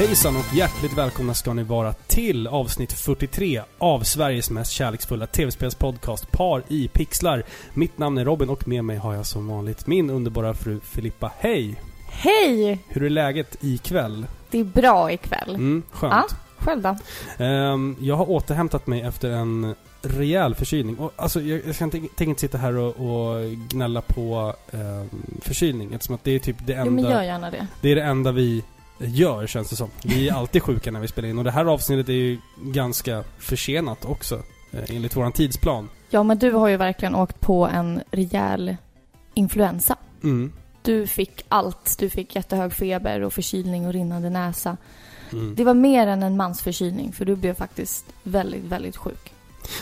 Hejsan och hjärtligt välkomna ska ni vara till avsnitt 43 av Sveriges mest kärleksfulla tv-spelspodcast Par i pixlar. Mitt namn är Robin och med mig har jag som vanligt min underbara fru Filippa. Hej! Hej! Hur är läget ikväll? Det är bra ikväll. Mm, skönt. Ja, själv då? Ehm, jag har återhämtat mig efter en rejäl förkylning. Och, alltså, jag, jag tänker inte sitta här och, och gnälla på ehm, förkylning eftersom att det är typ det Jo, men enda, gör gärna det. det är det enda vi gör känns det som. Vi är alltid sjuka när vi spelar in och det här avsnittet är ju ganska försenat också. eh, Enligt våran tidsplan. Ja, men du har ju verkligen åkt på en rejäl influensa. Mm. Du fick allt. Du fick jättehög feber och förkylning och rinnande näsa. Mm. Det var mer än en mansförkylning, för du blev faktiskt väldigt, väldigt sjuk.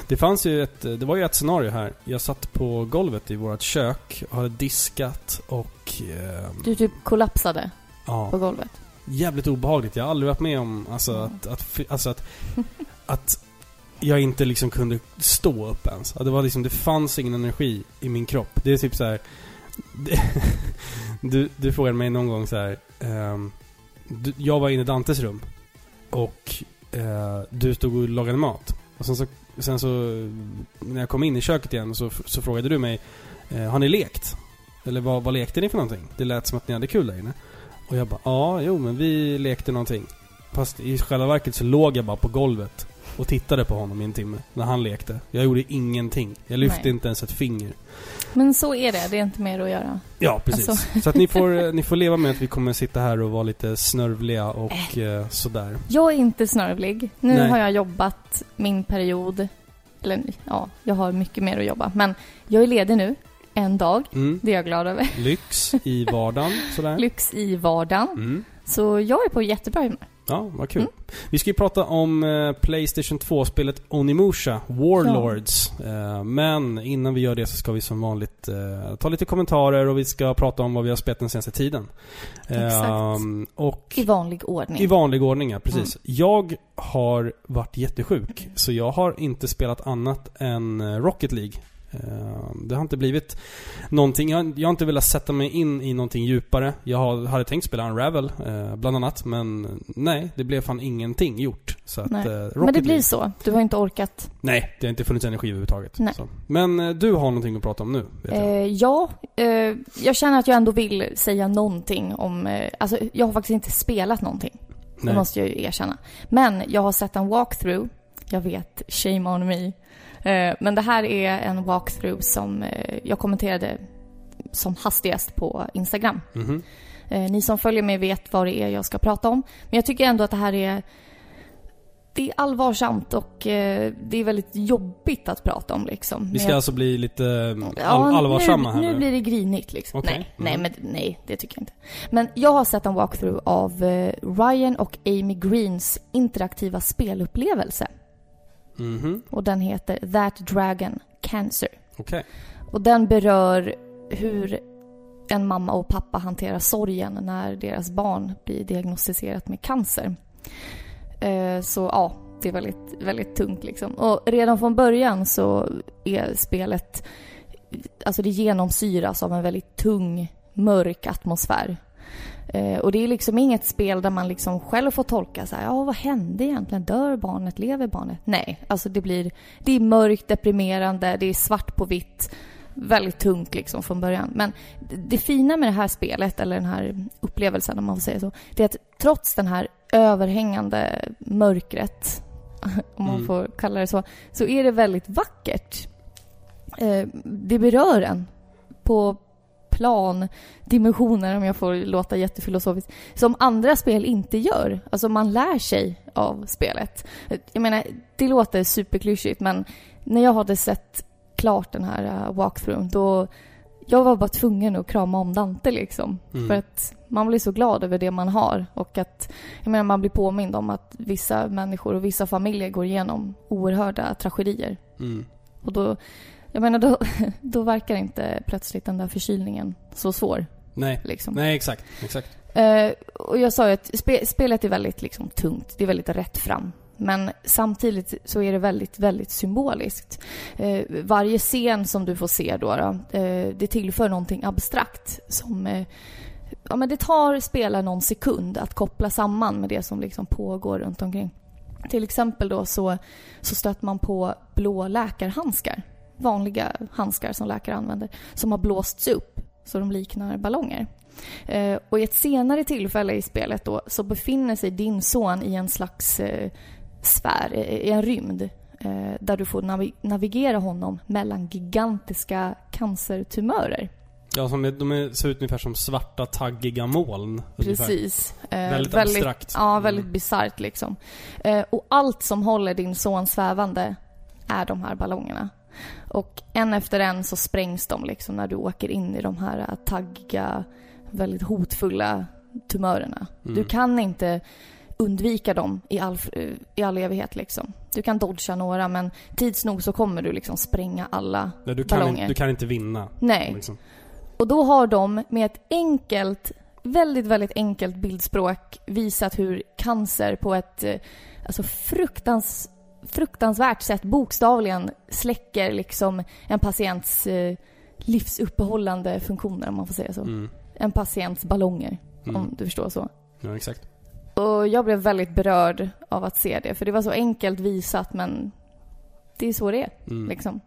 Det fanns ju ett, det var ju ett scenario här. Jag satt på golvet i vårt kök, hade diskat och... ehm, Du typ kollapsade ja. på golvet. Jävligt obehagligt. Jag har aldrig varit med om alltså, Mm. att, att, alltså, att, att jag inte liksom kunde stå upp ens. Det, var liksom, det fanns ingen energi i min kropp. Det är typ så här. det- du, du frågade mig någon gång så här. ehm, du, jag var inne i Dantes rum och eh, du stod och lagade mat. Och sen så, sen så när jag kom in i köket igen så, så frågade du mig eh, Har ni lekt? Eller vad, vad lekte ni för någonting? Det lät som att ni hade kul där inne. Och jag bara, ja, jo men vi lekte någonting. Fast i själva verket så låg jag bara på golvet och tittade på honom i en timme när han lekte. Jag gjorde ingenting. Jag lyfte Nej. inte ens ett finger. Men så är det. Det är inte mer att göra. Ja, precis. Alltså. Så att ni får, eh, ni får leva med att vi kommer sitta här och vara lite snörvliga och eh, sådär. Jag är inte snörvlig. Nu Nej. har jag jobbat min period. Eller ja, jag har mycket mer att jobba. Men jag är ledig nu. En dag. Mm. Det är jag glad över. Lyx i vardagen, sådär. Lyx i vardagen. Mm. Så jag är på jättebra humör. Ja, vad kul. Mm. Vi ska ju prata om eh, Playstation 2-spelet Onimusha, Warlords. Eh, men innan vi gör det så ska vi som vanligt eh, ta lite kommentarer och vi ska prata om vad vi har spelat den senaste tiden. Exakt. Ehm, och I vanlig ordning. i vanlig ordning, ja, precis. Mm. Jag har varit jättesjuk, så jag har inte spelat annat än eh, Rocket League. Ehm, Det har inte blivit någonting, jag, jag har inte velat sätta mig in i någonting djupare. Jag har, hade tänkt spela Unravel, eh, bland annat, men nej, det blev fan ingenting gjort. Så att, eh, Men det blir så. Du har inte orkat. Nej, det har inte funnits energi överhuvudtaget. Nej. Så. Men eh, du har någonting att prata om nu. Eh, ja, eh, jag känner att jag ändå vill säga någonting om... Eh, alltså, jag har faktiskt inte spelat någonting. Det nej. måste jag ju erkänna. Men jag har sett en walkthrough. Jag vet, shame on me. Eh, men det här är en walkthrough som eh, jag kommenterade som hastigast på Instagram. Mhm. Eh, ni som följer mig vet vad det är jag ska prata om. Men jag tycker ändå att det här är... Det är allvarsamt och det är väldigt jobbigt att prata om liksom. Vi ska jag- alltså bli lite eh, all, Ja, allvarsamma nu, här nu blir det grinigt liksom. Okej. Nej, nej, Mm. men nej, det tycker jag inte. Men jag har sett en walkthrough av Ryan och Amy Greens interaktiva spelupplevelse. Mhm, Och den heter That Dragon Cancer. okej. Och den berör hur en mamma och pappa hanterar sorgen när deras barn blir diagnostiserat med cancer. Eh, Så ja, det är väldigt, väldigt tungt liksom. Och redan från början så är spelet, alltså det genomsyras av en väldigt tung, mörk atmosfär. Eh, Och det är liksom inget spel där man liksom själv får tolka så här, ja vad hände egentligen? Dör barnet? Lever barnet? Nej, alltså det blir, det är mörkt, deprimerande, det är svart på vitt. Väldigt tungt liksom från början. Men det- fina med det här spelet, eller den här upplevelsen om man får säga så, det är att trots den här överhängande mörkret, om man Mm. får kalla det så, så är det väldigt vackert. Eh, det berör en på plan, dimensioner om jag får låta jättefilosofiskt, som andra spel inte gör. Alltså man lär sig av spelet. Jag menar, det låter superklyschigt men när jag hade sett klart den här uh, walkthroughen då jag var bara tvungen att krama om Dante liksom. Mm. För att man blir så glad över det man har och att jag menar, man blir påmind om att vissa människor och vissa familjer går igenom oerhörda tragedier. Mm. Och då, jag menar, då, då verkar inte plötsligt den där förkylningen så svår. Nej. Liksom. Nej, exakt. Exakt. Eh, och jag sa ju att spe, spelet är väldigt liksom, tungt. Det är väldigt rätt fram. Men samtidigt så är det väldigt, väldigt symboliskt. Eh, varje scen som du får se då, då eh, det tillför någonting abstrakt som ja, men det tar spelaren någon sekund att koppla samman med det som liksom pågår runt omkring. Till exempel då så, så stöter man på blå läkarhandskar. Vanliga handskar som läkare använder. Som har blåsts upp så de liknar ballonger. Eh, och i ett senare tillfälle i spelet då så befinner sig din son i en slags eh, sfär, i en rymd. Eh, där du får navi navigera honom mellan gigantiska cancertumörer. Ja, som är, de är, ser ut ungefär som svarta taggiga moln. Precis. Eh, väldigt, väldigt abstrakt. Ja, väldigt mm. bisarrt liksom. Eh, och allt som håller din son svävande är de här ballongerna. Och en efter en så sprängs de liksom när du åker in i de här taggiga, väldigt hotfulla tumörerna. Mm. Du kan inte undvika dem i all, i all evighet liksom. Du kan dodga några men tids nog så kommer du liksom spränga alla Nej, du ballonger. Kan, du kan inte vinna. Nej. Liksom. Och då har de med ett enkelt, väldigt, väldigt enkelt bildspråk visat hur cancer på ett eh, alltså fruktans, fruktansvärt sätt bokstavligen släcker liksom en patients eh, livsuppehållande funktioner om man får säga så. Mm. En patients ballonger, mm. om du förstår så. Ja, exakt. Och jag blev väldigt berörd av att se det, för det var så enkelt visat men det är så det är. Mm. Liksom.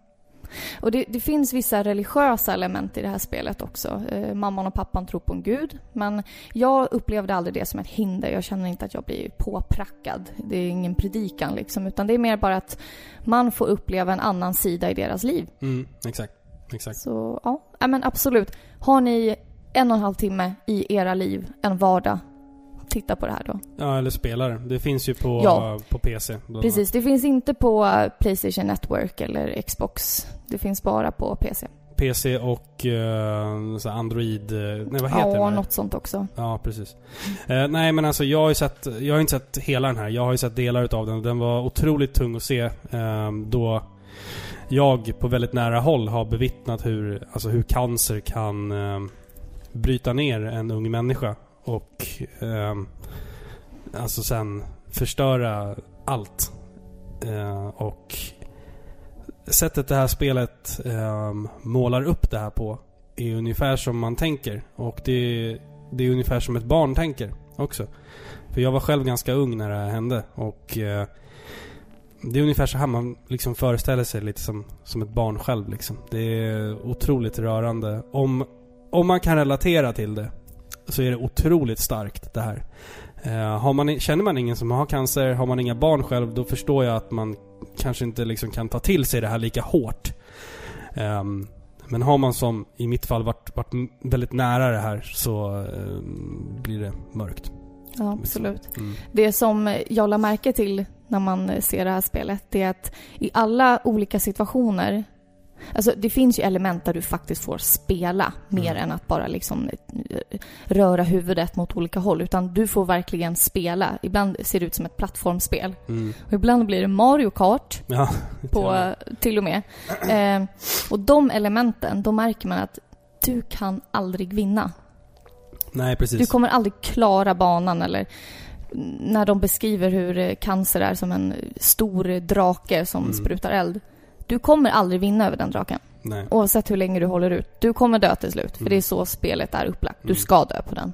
Och det, det, finns vissa religiösa element i det här spelet också. Eh, mamman och pappan tror på en gud. Men jag upplevde aldrig det som ett hinder. Jag känner inte att jag blir påprackad. Det är ingen predikan liksom. Utan det är mer bara att man får uppleva en annan sida i deras liv. Mm, exakt. exakt. Så ja, men absolut. Har ni en och en halv timme i era liv, en vardag, titta på det här då. Ja, eller spelar. Det finns ju på, ja. på PC. Precis, det finns inte på Playstation Network eller Xbox. Det finns bara på PC. PC och uh, Android... Nej, vad heter ja, det? något sånt också. Ja, precis. Uh, nej, men alltså jag har ju sett... Jag har inte sett hela den här. Jag har ju sett delar utav den. Den var otroligt tung att se. Uh, då jag på väldigt nära håll har bevittnat hur, alltså hur cancer kan bryta ner en ung människa och eh, alltså sen förstöra allt. Eh, och sättet det här spelet eh, målar upp det här på är ungefär som man tänker. Och det, det är ungefär som ett barn tänker också. För jag var själv ganska ung när det här hände och eh, det är ungefär så här man liksom föreställer sig lite som, som ett barn själv liksom. Det är otroligt rörande. Om, om man kan relatera till det så är det otroligt starkt det här. Har man, känner man ingen som har cancer, har man inga barn själv, då förstår jag att man kanske inte liksom kan ta till sig det här lika hårt. Um, men har man som i mitt fall varit, varit väldigt nära det här så uh, blir det mörkt. Ja, absolut. Mm. Det som jag la märke till när man ser det här spelet, det är att i alla olika situationer Alltså det finns ju element där du faktiskt får spela mer mm. än att bara liksom eh, röra huvudet mot olika håll. Utan du får verkligen spela. Ibland ser det ut som ett plattformsspel. Mm. Och ibland blir det Mario Kart. Ja, på, till och med. Eh, och de elementen, då märker man att du kan aldrig vinna. Nej, precis. Du kommer aldrig klara banan eller när de beskriver hur cancer är som en stor drake som mm. sprutar eld. Du kommer aldrig vinna över den draken. Nej. Oavsett hur länge du håller ut. Du kommer dö till slut. För mm. det är så spelet är upplagt. Du mm. ska dö på den.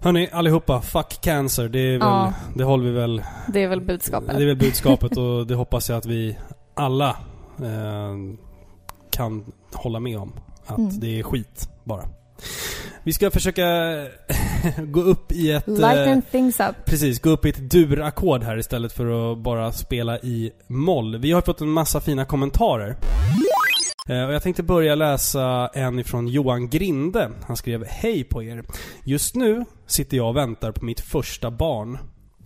Hörni, allihopa. Fuck cancer. Det är väl... Ja. Det håller vi väl... Det är väl budskapet. Det är väl budskapet och det hoppas jag att vi alla eh, kan hålla med om. Att mm. det är skit bara. Vi ska försöka gå upp i ett... Lighten eh, things up. Precis, gå upp i ett durackord här istället för att bara spela i moll. Vi har fått en massa fina kommentarer. Eh, och jag tänkte börja läsa en ifrån Johan Grinde. Han skrev Hej på er. Just nu sitter jag och väntar på mitt första barn.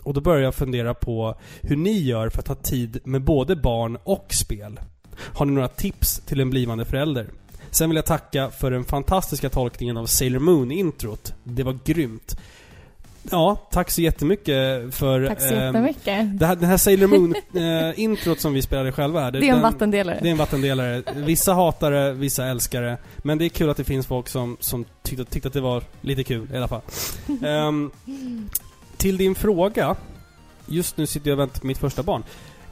Och då börjar jag fundera på hur ni gör för att ha tid med både barn och spel. Har ni några tips till en blivande förälder? Sen vill jag tacka för den fantastiska tolkningen av Sailor Moon-introt. Det var grymt. Ja, tack så jättemycket för... Tack så jättemycket. Eh, det här, den här Sailor Moon-introt eh, som vi spelade själva här. Det, det är en den, vattendelare. Det är en vattendelare. Vissa hatar det, vissa älskar det. Men det är kul att det finns folk som, som tyckte, tyckte att det var lite kul i alla fall. um, till din fråga. Just nu sitter jag och väntar på mitt första barn.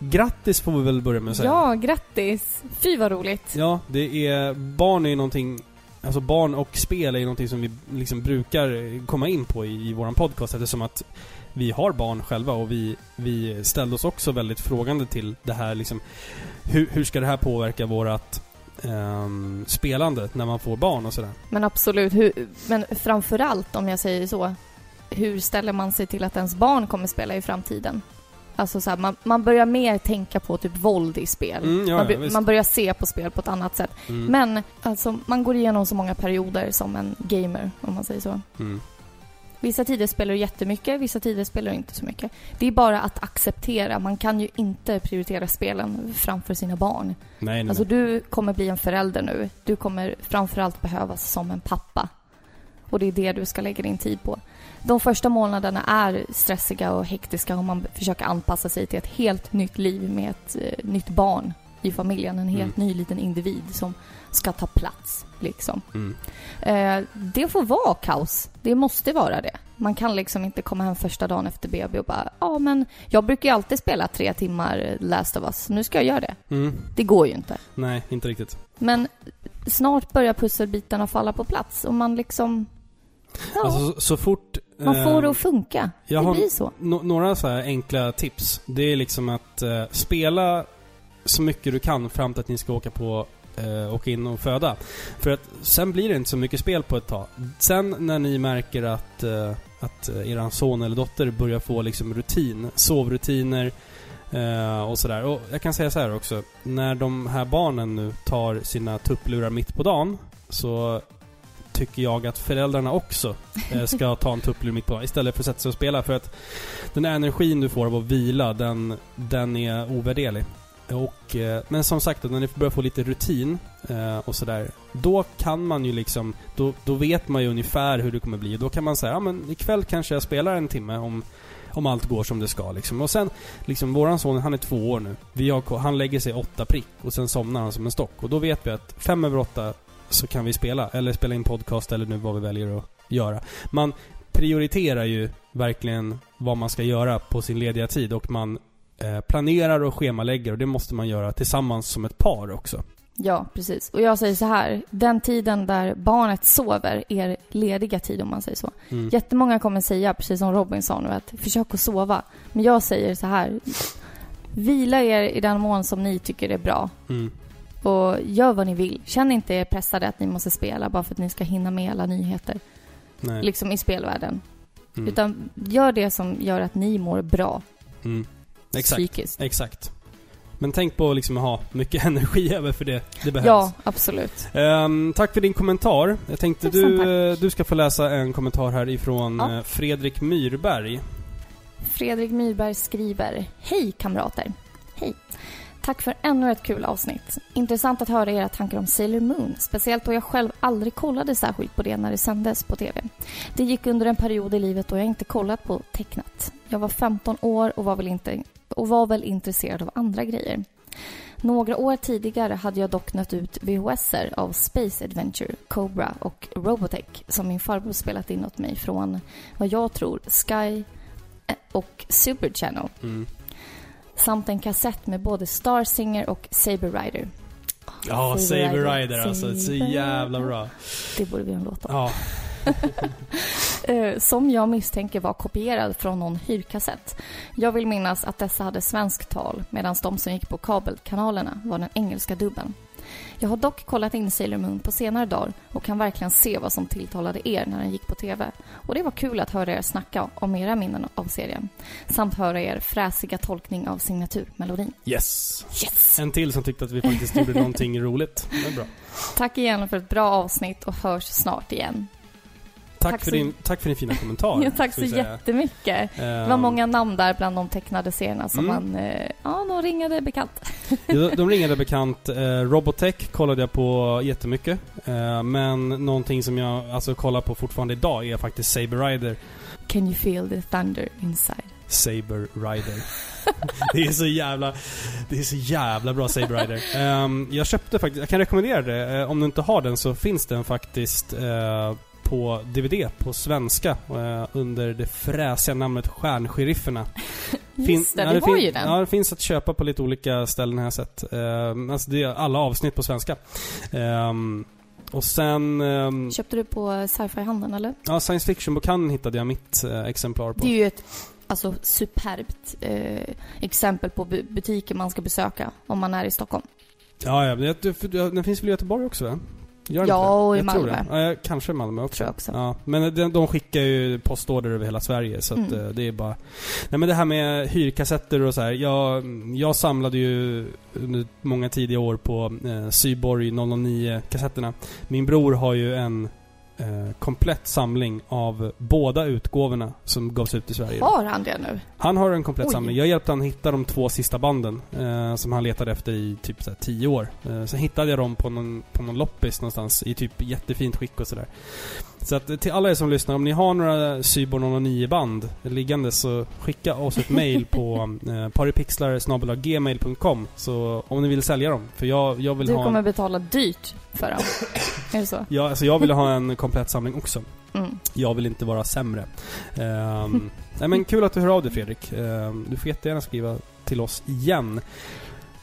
Grattis får vi väl börja med att säga. Ja, grattis! Fy vad roligt. Ja, det är... Barn är ju någonting alltså barn och spel är ju någonting som vi liksom brukar komma in på i, i våran podcast eftersom att vi har barn själva och vi, vi ställde oss också väldigt frågande till det här liksom hur, hur ska det här påverka vårat um, spelande när man får barn och sådär? Men absolut, hur, men framförallt om jag säger så, hur ställer man sig till att ens barn kommer spela i framtiden? Alltså så här, man, man börjar mer tänka på typ våld i spel. Mm, ja, man, ja, man börjar se på spel på ett annat sätt. Mm, Men alltså, man går igenom så många perioder som en gamer, om man säger så. mm, Vissa tider spelar du jättemycket, vissa tider spelar du inte så mycket. Det är bara att acceptera. Man kan ju inte prioritera spelen framför sina barn. nej, nej, Alltså du kommer bli en förälder nu. Du kommer framförallt behövas som en pappa. Och det är det du ska lägga din tid på. De första månaderna är stressiga och hektiska och man försöker anpassa sig till ett helt nytt liv med ett eh, nytt barn i familjen. En helt ny liten individ som ska ta plats, liksom. Mm. Eh, det får vara kaos. Det måste vara det. Man kan liksom inte komma hem första dagen efter BB och bara ja men jag brukar ju alltid spela tre timmar Last of Us. Nu ska jag göra det. Mm. Det går ju inte. Nej, inte riktigt. Men snart börjar pusselbitarna falla på plats och man liksom... Ja, Alltså så, så fort... man får eh, det att funka. jag det blir så. no- några så här enkla tips. Det är liksom att eh, spela så mycket du kan fram till att ni ska åka på eh, åka in och föda. För att sen blir det inte så mycket spel på ett tag. Sen när ni märker att, eh, att eh, eran son eller dotter börjar få liksom rutin, sovrutiner eh, och sådär. Och jag kan säga så här också. När de här barnen nu tar sina tupplurar mitt på dagen så tycker jag att föräldrarna också eh, ska ta en tupplur mitt på istället för att sätta sig och spela. För att den här energin du får av att vila, den, den är ovärderlig. Och, eh, men som sagt, när ni börjar få lite rutin eh, och sådär, då kan man ju liksom, då, då vet man ju ungefär hur det kommer bli. Då kan man säga, ja men ikväll kanske jag spelar en timme om, om allt går som det ska liksom. Och sen, liksom våran son, han är två år nu. Vi har, han lägger sig åtta prick och sen somnar han som en stock. Och då vet vi att fem över åtta så kan vi spela, eller spela in podcast eller nu vad vi väljer att göra. Man prioriterar ju verkligen vad man ska göra på sin lediga tid och man eh, planerar och schemalägger och det måste man göra tillsammans som ett par också. Ja, precis. Och jag säger så här. Den tiden där barnet sover är lediga tid om man säger så. Mm. Jättemånga kommer säga, precis som Robin sa nu, att försök att sova. Men jag säger så här. Vila er i den mån som ni tycker är bra. Mm. Och gör vad ni vill. Känn inte er pressade att ni måste spela bara för att ni ska hinna med alla nyheter. Nej. Liksom i spelvärlden. Mm. Utan gör det som gör att ni mår bra Mm. Exakt. psykiskt. Exakt. Men tänk på att liksom ha mycket energi över för det. Det behövs. Ja, absolut. Ehm, tack för din kommentar. Jag tänkte Tusen du, tack. du ska få läsa en kommentar här ifrån Ja. eh, Fredrik Myrberg. Fredrik Myrberg skriver Hej kamrater! Hej! Tack för ännu ett kul avsnitt. Intressant att höra era tankar om Sailor Moon, speciellt då jag själv aldrig kollade särskilt på det när det sändes på TV. Det gick under en period i livet då jag inte kollat på tecknat. Jag var 15 år och var väl, inte, och var väl intresserad av andra grejer. Några år tidigare hade jag dock nött ut VHSer av Space Adventure, Cobra och Robotech som min farbror spelat in åt mig från vad jag tror Sky eh, och Super Channel Mm samt en kassett med både Star Singer och Saber Rider. Ja, Saber Saber Rider. Rider alltså. Så Saber jävla Rider. bra. Det borde vi ha en låt om. Ja. Eh, som jag misstänker var kopierad från någon hyrkassett. Jag vill minnas att dessa hade svensk tal medan de som gick på kabelkanalerna var den engelska dubben. Jag har dock kollat in Sailor Moon på senare dagar och kan verkligen se vad som tilltalade er när den gick på TV. Och det var kul att höra er snacka om era minnen av serien. Samt höra er fräsiga tolkning av signaturmelodin. Yes. Yes! En till som tyckte att vi faktiskt gjorde någonting roligt. Det är bra. Tack igen för ett bra avsnitt och hörs snart igen. Tack, Tack för så- din, tack för din fina kommentar. Ja, tack så jättemycket. Det var Ehm, många namn där bland de tecknade serierna som Mm. man, eh, ja, de ringade bekant. de, de ringade bekant. Eh, Robotech kollade jag på jättemycket. Eh, men någonting som jag alltså kollar på fortfarande idag är faktiskt Saber Rider. Can you feel the thunder inside? Saber Rider. det är så jävla... Det är så jävla bra Saber Rider. Ehm, jag köpte faktiskt... Jag kan rekommendera det. Om du inte har den så finns den faktiskt eh, på DVD på svenska eh, under det fräsiga namnet Stjärnshérifferna. Fin- Just det, ja, det var fin- ju den. Ja, det finns att köpa på lite olika ställen har jag sett. Um, alltså det är alla avsnitt på svenska. Ehm, Och sen... ehm, Köpte du på sci-fi-handeln eller? ja, science fiction-bokhandeln hittade jag mitt eh, exemplar på. Det är ju ett alltså, superbt eh, exempel på bu- butiker man ska besöka om man är i Stockholm. Ja, ja. det- det- Den finns väl i Göteborg också va? Gör Ja, och i Malmö. Ja, kanske Malmö också. Tror jag också. Ja, men de, de skickar ju postorder över hela Sverige så att Mm. eh, det är bara... Nej men det här med hyrkassetter och så här. Jag, jag samlade ju under många tidiga år på eh, Syborg 009-kassetterna. Min bror har ju en eh, komplett samling av båda utgåvorna som gavs ut i Sverige. Har han det nu? Han har en komplett Oj. samling. Jag hjälpte han hitta de två sista banden eh, som han letade efter i typ så här, tio år. Eh, sen hittade jag dem på någon, på någon loppis någonstans i typ jättefint skick och sådär. Så att eh, till alla er som lyssnar, om ni har några Cyborg 009 band liggande så skicka oss ett mail på eh, paripixlar.gmail.com så om ni vill sälja dem. För jag, jag vill Du ha... kommer En, betala dyrt för dem. är det så? ja, alltså jag vill ha en komplett samling också. Mm. Jag vill inte vara sämre. Ehm, nej men kul att du hör av dig Fredrik. Ehm, du får jättegärna skriva till oss igen.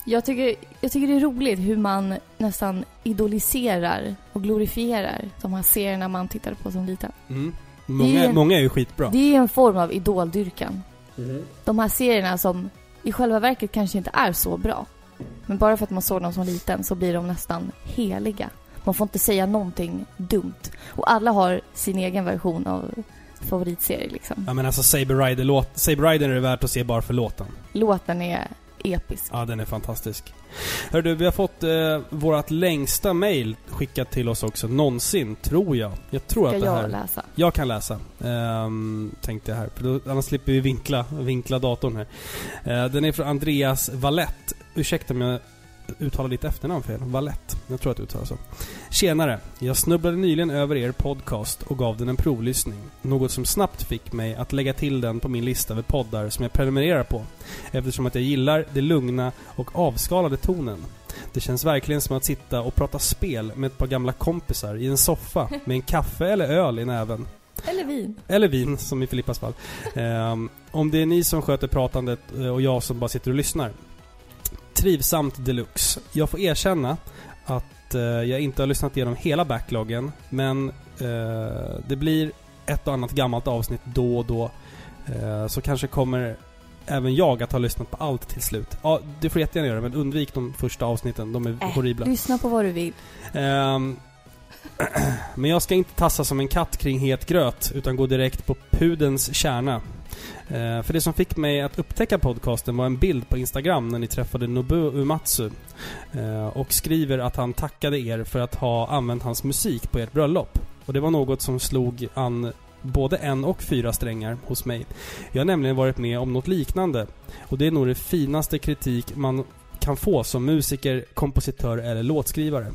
Jag tycker, jag tycker det är roligt hur man nästan idoliserar och glorifierar de här serierna man tittade på som liten. Mm. Många, är- många är ju skitbra. Det är en form av idoldyrkan. De här serierna som i själva verket kanske inte är så bra. Men bara för att man såg dem som liten så blir de nästan heliga. Man får inte säga någonting dumt. Och alla har sin egen version av favoritserie liksom. Ja men alltså Saber Rider, låt, Saber Rider är det värt att se bara för låten. Låten är episk. Ja, den är fantastisk. Hör du, vi har fått eh, vårt längsta mail skickat till oss också någonsin, tror jag. Jag tror Ska att det här... jag läsa? Jag kan läsa, ehm, tänkte jag här. För då, annars slipper vi vinkla, vinkla datorn här. Eh, den är från Andreas Valett. Ursäkta om jag uttalar ditt efternamn fel. Valett. Jag tror att det uttalas så. Tjenare! Jag snubblade nyligen över er podcast och gav den en provlyssning. Något som snabbt fick mig att lägga till den på min lista över poddar som jag prenumererar på. Eftersom att jag gillar det lugna och avskalade tonen. Det känns verkligen som att sitta och prata spel med ett par gamla kompisar i en soffa med en kaffe eller öl i näven. Eller vin. Eller vin, som i Filippas fall. Ehm, om det är ni som sköter pratandet eh, och jag som bara sitter och lyssnar. Trivsamt deluxe. Jag får erkänna att eh, jag inte har lyssnat igenom hela backloggen, men eh, det blir ett och annat gammalt avsnitt då och då. Eh, så kanske kommer även jag att ha lyssnat på allt till slut. Ja, det får jättegärna göra, men undvik de första avsnitten. De är Äh, horribla. Lyssna på vad du vill. Ehm, men jag ska inte tassa som en katt kring het gröt, utan gå direkt på pudens kärna. Eh, för det som fick mig att upptäcka podcasten var en bild på Instagram när ni träffade Nobuo Umatsu Eh, och skriver att han tackade er för att ha använt hans musik på ert bröllop. Och det var något som slog an både en och fyra strängar hos mig. Jag har nämligen varit med om något liknande. Och det är nog det finaste kritik man kan få som musiker, kompositör eller låtskrivare.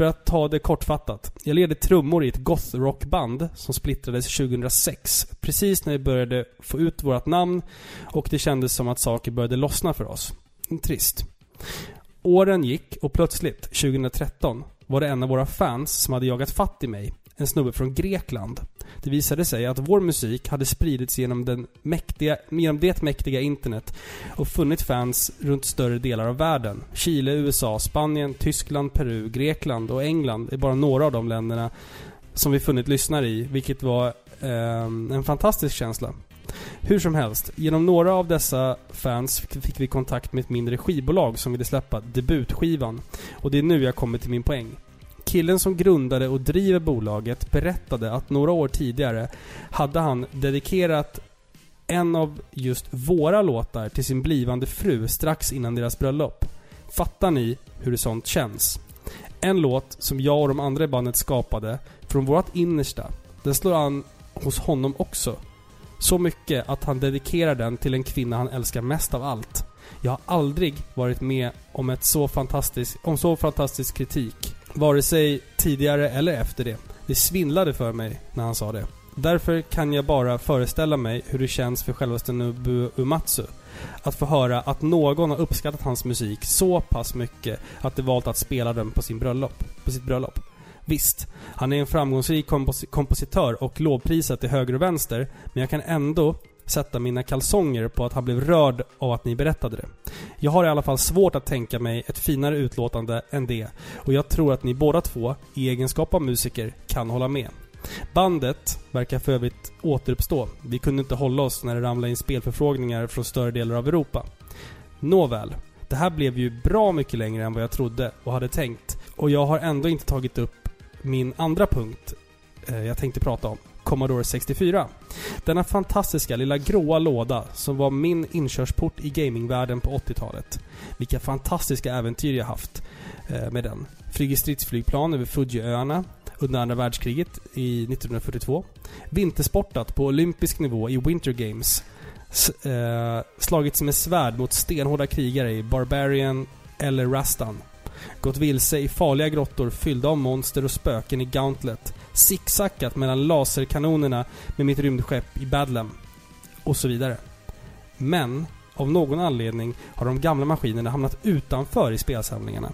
För att ta det kortfattat. Jag ledde trummor i ett gothrockband som splittrades 2006. Precis när vi började få ut vårt namn och det kändes som att saker började lossna för oss. Trist. Åren gick och plötsligt, 2013, var det en av våra fans som hade jagat fatt i mig. En snubbe från Grekland. Det visade sig att vår musik hade spridits genom, den mäktiga, genom det mäktiga internet och funnit fans runt större delar av världen. Chile, USA, Spanien, Tyskland, Peru, Grekland och England är bara några av de länderna som vi funnit lyssnare i, vilket var eh, en fantastisk känsla. Hur som helst, genom några av dessa fans fick vi kontakt med ett mindre skivbolag som ville släppa debutskivan. Och det är nu jag kommer till min poäng. Killen som grundade och driver bolaget berättade att några år tidigare hade han dedikerat en av just våra låtar till sin blivande fru strax innan deras bröllop. Fattar ni hur sånt känns? En låt som jag och de andra i bandet skapade från vårt innersta. Den slår an hos honom också. Så mycket att han dedikerar den till en kvinna han älskar mest av allt. Jag har aldrig varit med om ett så fantastiskt, om så fantastisk kritik. Vare sig tidigare eller efter det. Det svindlade för mig när han sa det. Därför kan jag bara föreställa mig hur det känns för självaste Nobuo Umatsu. Att få höra att någon har uppskattat hans musik så pass mycket att de valt att spela den på, sin bröllop, på sitt bröllop. Visst, han är en framgångsrik kompos- kompositör och lovprisad till höger och vänster, men jag kan ändå sätta mina kalsonger på att han blev rörd av att ni berättade det. Jag har i alla fall svårt att tänka mig ett finare utlåtande än det och jag tror att ni båda två, i egenskap av musiker, kan hålla med. Bandet verkar för övrigt återuppstå. Vi kunde inte hålla oss när det ramlade in spelförfrågningar från större delar av Europa. Nåväl. Det här blev ju bra mycket längre än vad jag trodde och hade tänkt. Och jag har ändå inte tagit upp min andra punkt eh, jag tänkte prata om. Commodore 64. Denna fantastiska lilla gråa låda som var min inkörsport i gamingvärlden på 80-talet. Vilka fantastiska äventyr jag haft eh, med den. Flyger stridsflygplan över Fujiöarna under andra världskriget i 1942. Vintersportat på olympisk nivå i Winter Games. S eh, slagits med svärd mot stenhårda krigare i Barbarian eller Rastan. Gått vilse i farliga grottor fyllda av monster och spöken i Gauntlet. Zigzackat mellan laserkanonerna med mitt rymdskepp i Badlam. Och så vidare. Men, av någon anledning har de gamla maskinerna hamnat utanför i spelsamlingarna.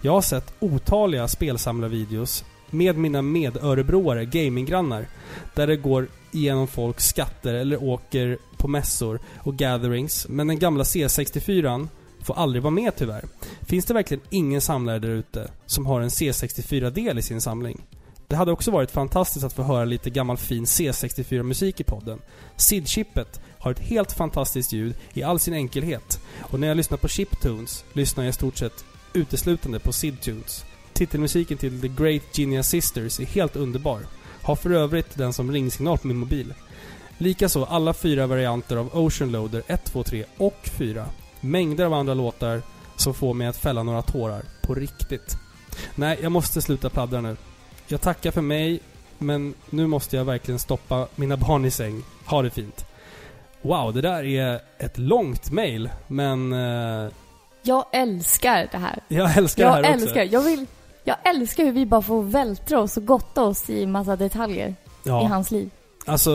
Jag har sett otaliga spelsamlarvideos med mina medörebroare, gaminggrannar, där det går igenom folks skatter eller åker på mässor och gatherings, men den gamla C64 får aldrig vara med tyvärr. Finns det verkligen ingen samlare där ute som har en C64-del i sin samling? Det hade också varit fantastiskt att få höra lite gammal fin C64-musik i podden. SID-chippet har ett helt fantastiskt ljud i all sin enkelhet. Och när jag lyssnar på chiptunes lyssnar jag i stort sett uteslutande på SID-tunes. Titelmusiken till The Great Genius Sisters är helt underbar. Har för övrigt den som ringsignal på min mobil. Likaså alla fyra varianter av Ocean Loader 1, 2, 3 och 4. Mängder av andra låtar som får mig att fälla några tårar. På riktigt. Nej, jag måste sluta pladdra nu. Jag tackar för mig, men nu måste jag verkligen stoppa mina barn i säng. Ha det fint. Wow, det där är ett långt mail, men... Eh, Jag älskar det här. jag älskar Jag det här älskar, också. jag vill... Jag älskar hur vi bara får vältra oss och gotta oss i massa detaljer i Ja, hans liv. alltså...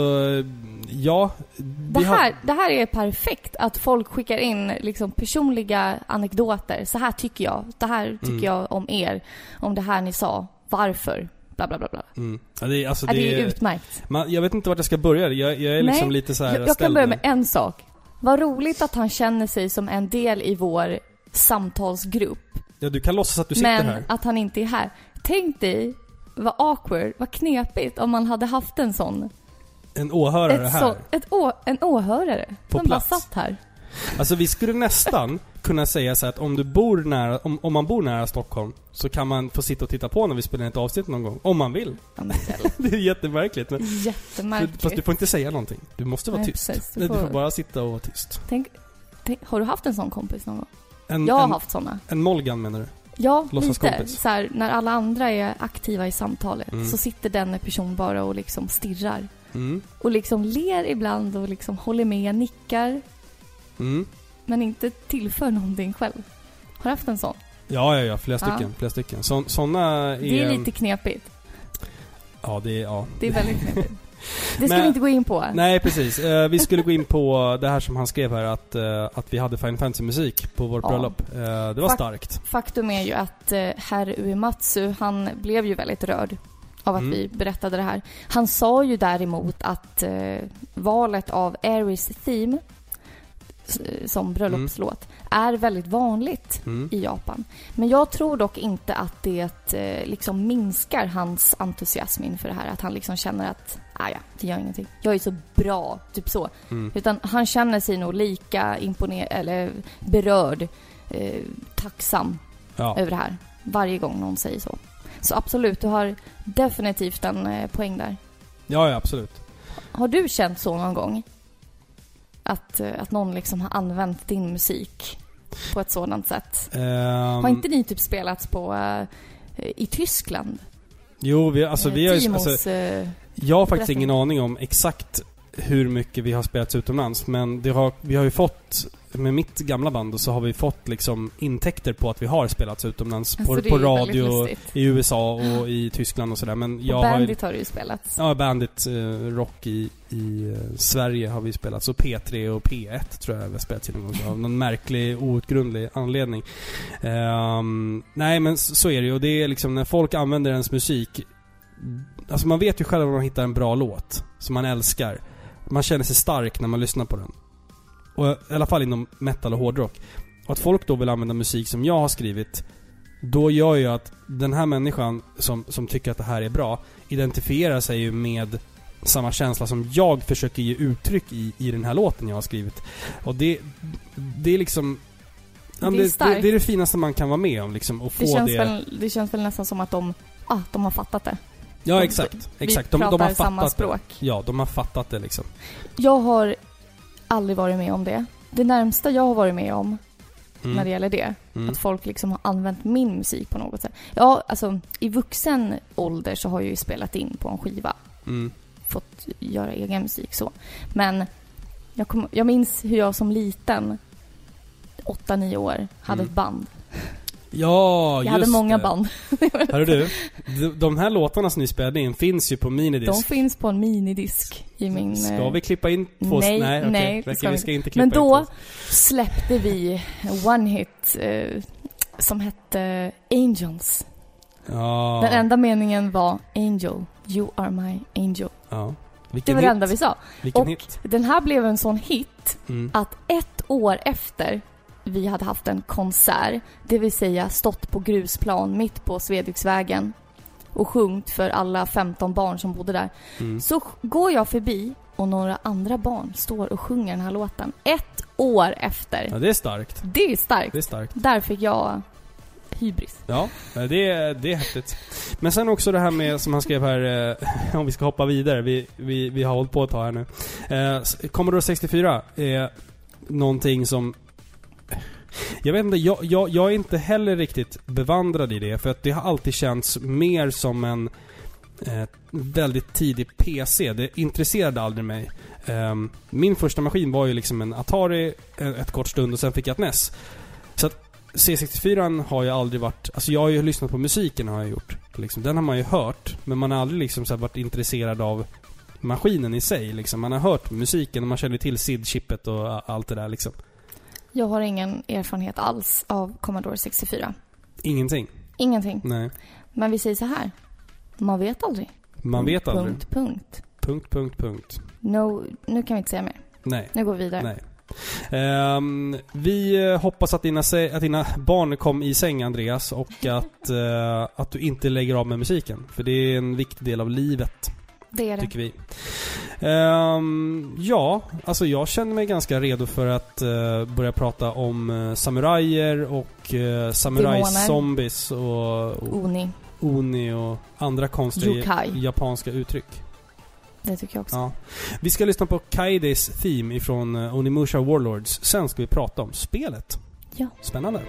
Ja. Det vi har- här, det här är perfekt, att folk skickar in liksom personliga anekdoter. Så här tycker jag. Det här tycker Mm. jag om er. Om det här ni sa. Varför? Bla, bla, bla, bla. Mm. Ja, det är, alltså, Ja, det det är är, utmärkt. man, jag vet inte vart jag ska börja. Jag, jag är liksom Nej, lite så här Jag, jag kan börja nu. med en sak. Vad roligt att han känner sig som en del i vår samtalsgrupp. Ja, du kan låtsas att du sitter men här. att han inte är här. Tänk dig vad awkward, vad knepigt om man hade haft en sån. En åhörare Ett här. så, ett å, en åhörare. På som bara plats. satt här. Alltså vi skulle nästan kunna säga så att om du bor nära, om, om man bor nära Stockholm så kan man få sitta och titta på när vi spelar in ett avsnitt någon gång. Om man vill. Ja, men snälla. Det är jättemärkligt. Men, Jättemärkligt. fast du får inte säga någonting. Du måste vara Nej, tyst. precis. Du Nej, Du får- får bara sitta och vara tyst. Tänk, tänk, har du haft en sån kompis någon gång? En, Jag har en, haft såna. en Molgan menar du? Ja, lite. Så här, när alla andra är aktiva i samtalet Mm. så sitter den person bara och liksom stirrar. Mm. Och liksom ler ibland och liksom håller med, nickar. Mm. Men inte tillför någonting själv. Har du haft en sån? Ja, ja, ja. Flera Ja. stycken. Flera stycken. Så, såna är... Det är lite knepigt. Ja, det är... Ja. Det är väldigt knepigt. Det ska Men- vi inte gå in på. Nej, precis. Eh, vi skulle gå in på det här som han skrev här, att, eh, att vi hade Final Fantasy-musik på vårt Ja. bröllop. Eh, det var Fak- starkt. Faktum är ju att eh, herr Uematsu, han blev ju väldigt rörd av att Mm. vi berättade det här. Han sa ju däremot att eh, valet av Aries Theme som bröllopslåt är väldigt vanligt Mm. i Japan. Men jag tror dock inte att det eh, liksom minskar hans entusiasm inför det här. Att han liksom känner att, ah ja, det gör ingenting. Jag är så bra, typ så. Mm. Utan han känner sig nog lika imponerad, eller berörd, eh, tacksam Ja. över det här. Varje gång någon säger så. Så absolut, du har definitivt en eh, poäng där. ja, ja, absolut. Har du känt så någon gång? Att, eh, att någon liksom har använt din musik på ett sådant sätt? Ehm, Har inte ni typ spelats på eh, i Tyskland? Jo, vi, alltså, Eh, vi har ju... Alltså, jag har faktiskt ingen aning om exakt hur mycket vi har spelats utomlands. Men det har, vi har ju fått, med mitt gamla band, så har vi fått liksom intäkter på att vi har spelats utomlands. alltså, på på radio i USA och i Tyskland och sådär. Men jag har ju, Bandit har du ju spelats. Ja, Bandit eh, Rock i, i eh, Sverige har vi spelat. Så P3 och P1 tror jag vi har spelat till någon gång. Av någon märklig, outgrundlig anledning. Ehm, nej, men så, så är det ju. Och det är liksom när folk använder ens musik. Alltså man vet ju själv om man hittar en bra låt som man älskar. Man känner sig stark när man lyssnar på den. Och I alla fall inom metal och hårdrock. Och att folk då vill använda musik som jag har skrivit då gör ju att den här människan som, som tycker att det här är bra identifierar sig ju med samma känsla som jag försöker ge uttryck i, i den här låten jag har skrivit. Och det, det är liksom... Det är det, det, det är det finaste man kan vara med om liksom, och få Det känns, det... Väl, det känns väl nästan som att de, ah, de har fattat det. Ja, de- exakt. vi exakt. De, de pratar har fattat samma det. språk. Ja, de har fattat det liksom. Jag har aldrig varit med om det. Det närmsta jag har varit med om Mm. när det gäller det, Mm. att folk liksom har använt min musik på något sätt. Ja, alltså i vuxen ålder så har jag ju spelat in på en skiva. Mm. fått göra egen musik så. Men jag, kom, jag minns hur jag som liten, 8-9 år, hade Mm. ett band. Ja, Jag just hade många det. band. Hörru du, de, här låtarna som ni spelade in finns ju på minidisk. De finns på en minidisk i min... Ska eh, vi klippa in två... nej, nej, okej. nej, det Okej, ska vi ska inte klippa Men in då två. släppte vi one hit eh, som hette Angels. Ja. Den enda meningen var Angel, you are my angel. Ja. Det Vilken var det hit. enda vi sa. Vilken och- hit. Den här blev en sån hit Mm. att ett år efter vi hade haft en konsert, det vill säga stått på grusplan mitt på Svedviksvägen och sjungit för alla 15 barn som bodde där, Mm. så går jag förbi och några andra barn står och sjunger den här låten. Ett år efter. Ja, det är starkt. Det är starkt. Det är starkt. Där fick jag hybris. Ja, det är, det är häftigt. Men sen också det här med, som han skrev här, eh, om vi ska hoppa vidare. Vi, vi, vi har hållit på ett tag här nu. Eh, Commodore 64 är någonting som... Jag vet inte, jag, jag, jag är inte heller riktigt bevandrad i det. För att det har alltid känts mer som en eh, väldigt tidig PC. Det intresserade aldrig mig. Eh, min första maskin var ju liksom en Atari en ett kort stund och sen fick jag ett NES. Så att C64 har ju aldrig varit... Alltså jag har ju lyssnat på musiken har jag gjort. Liksom, den har man ju hört. Men man har aldrig liksom så varit intresserad av maskinen i sig. Liksom. Man har hört musiken och man känner till SID-chippet och allt det där liksom. Jag har ingen erfarenhet alls av Commodore 64. Ingenting. Ingenting. Nej. Men vi säger så här. Man vet aldrig. Man vet aldrig. Punkt, punkt. Punkt, punkt, punkt. No, nu kan vi inte säga mer. Nej. Nu går vi vidare. Nej. Ehm, vi eh, hoppas att dina, att dina barn kom i säng Andreas och att, eh, att du inte lägger av med musiken. För det är en viktig del av livet. Det är det. tycker vi. Ehm, ja, alltså jag känner mig ganska redo för att eh, börja prata om uh, samurajer och uh, samurai-zombies och, och Oni. oni och andra konstiga Yokai. japanska uttryck. Det tycker jag också. Ja. Vi ska lyssna på Kaides theme ifrån uh, Onimusha Warlords. Sen ska vi prata om spelet. Ja. Spännande.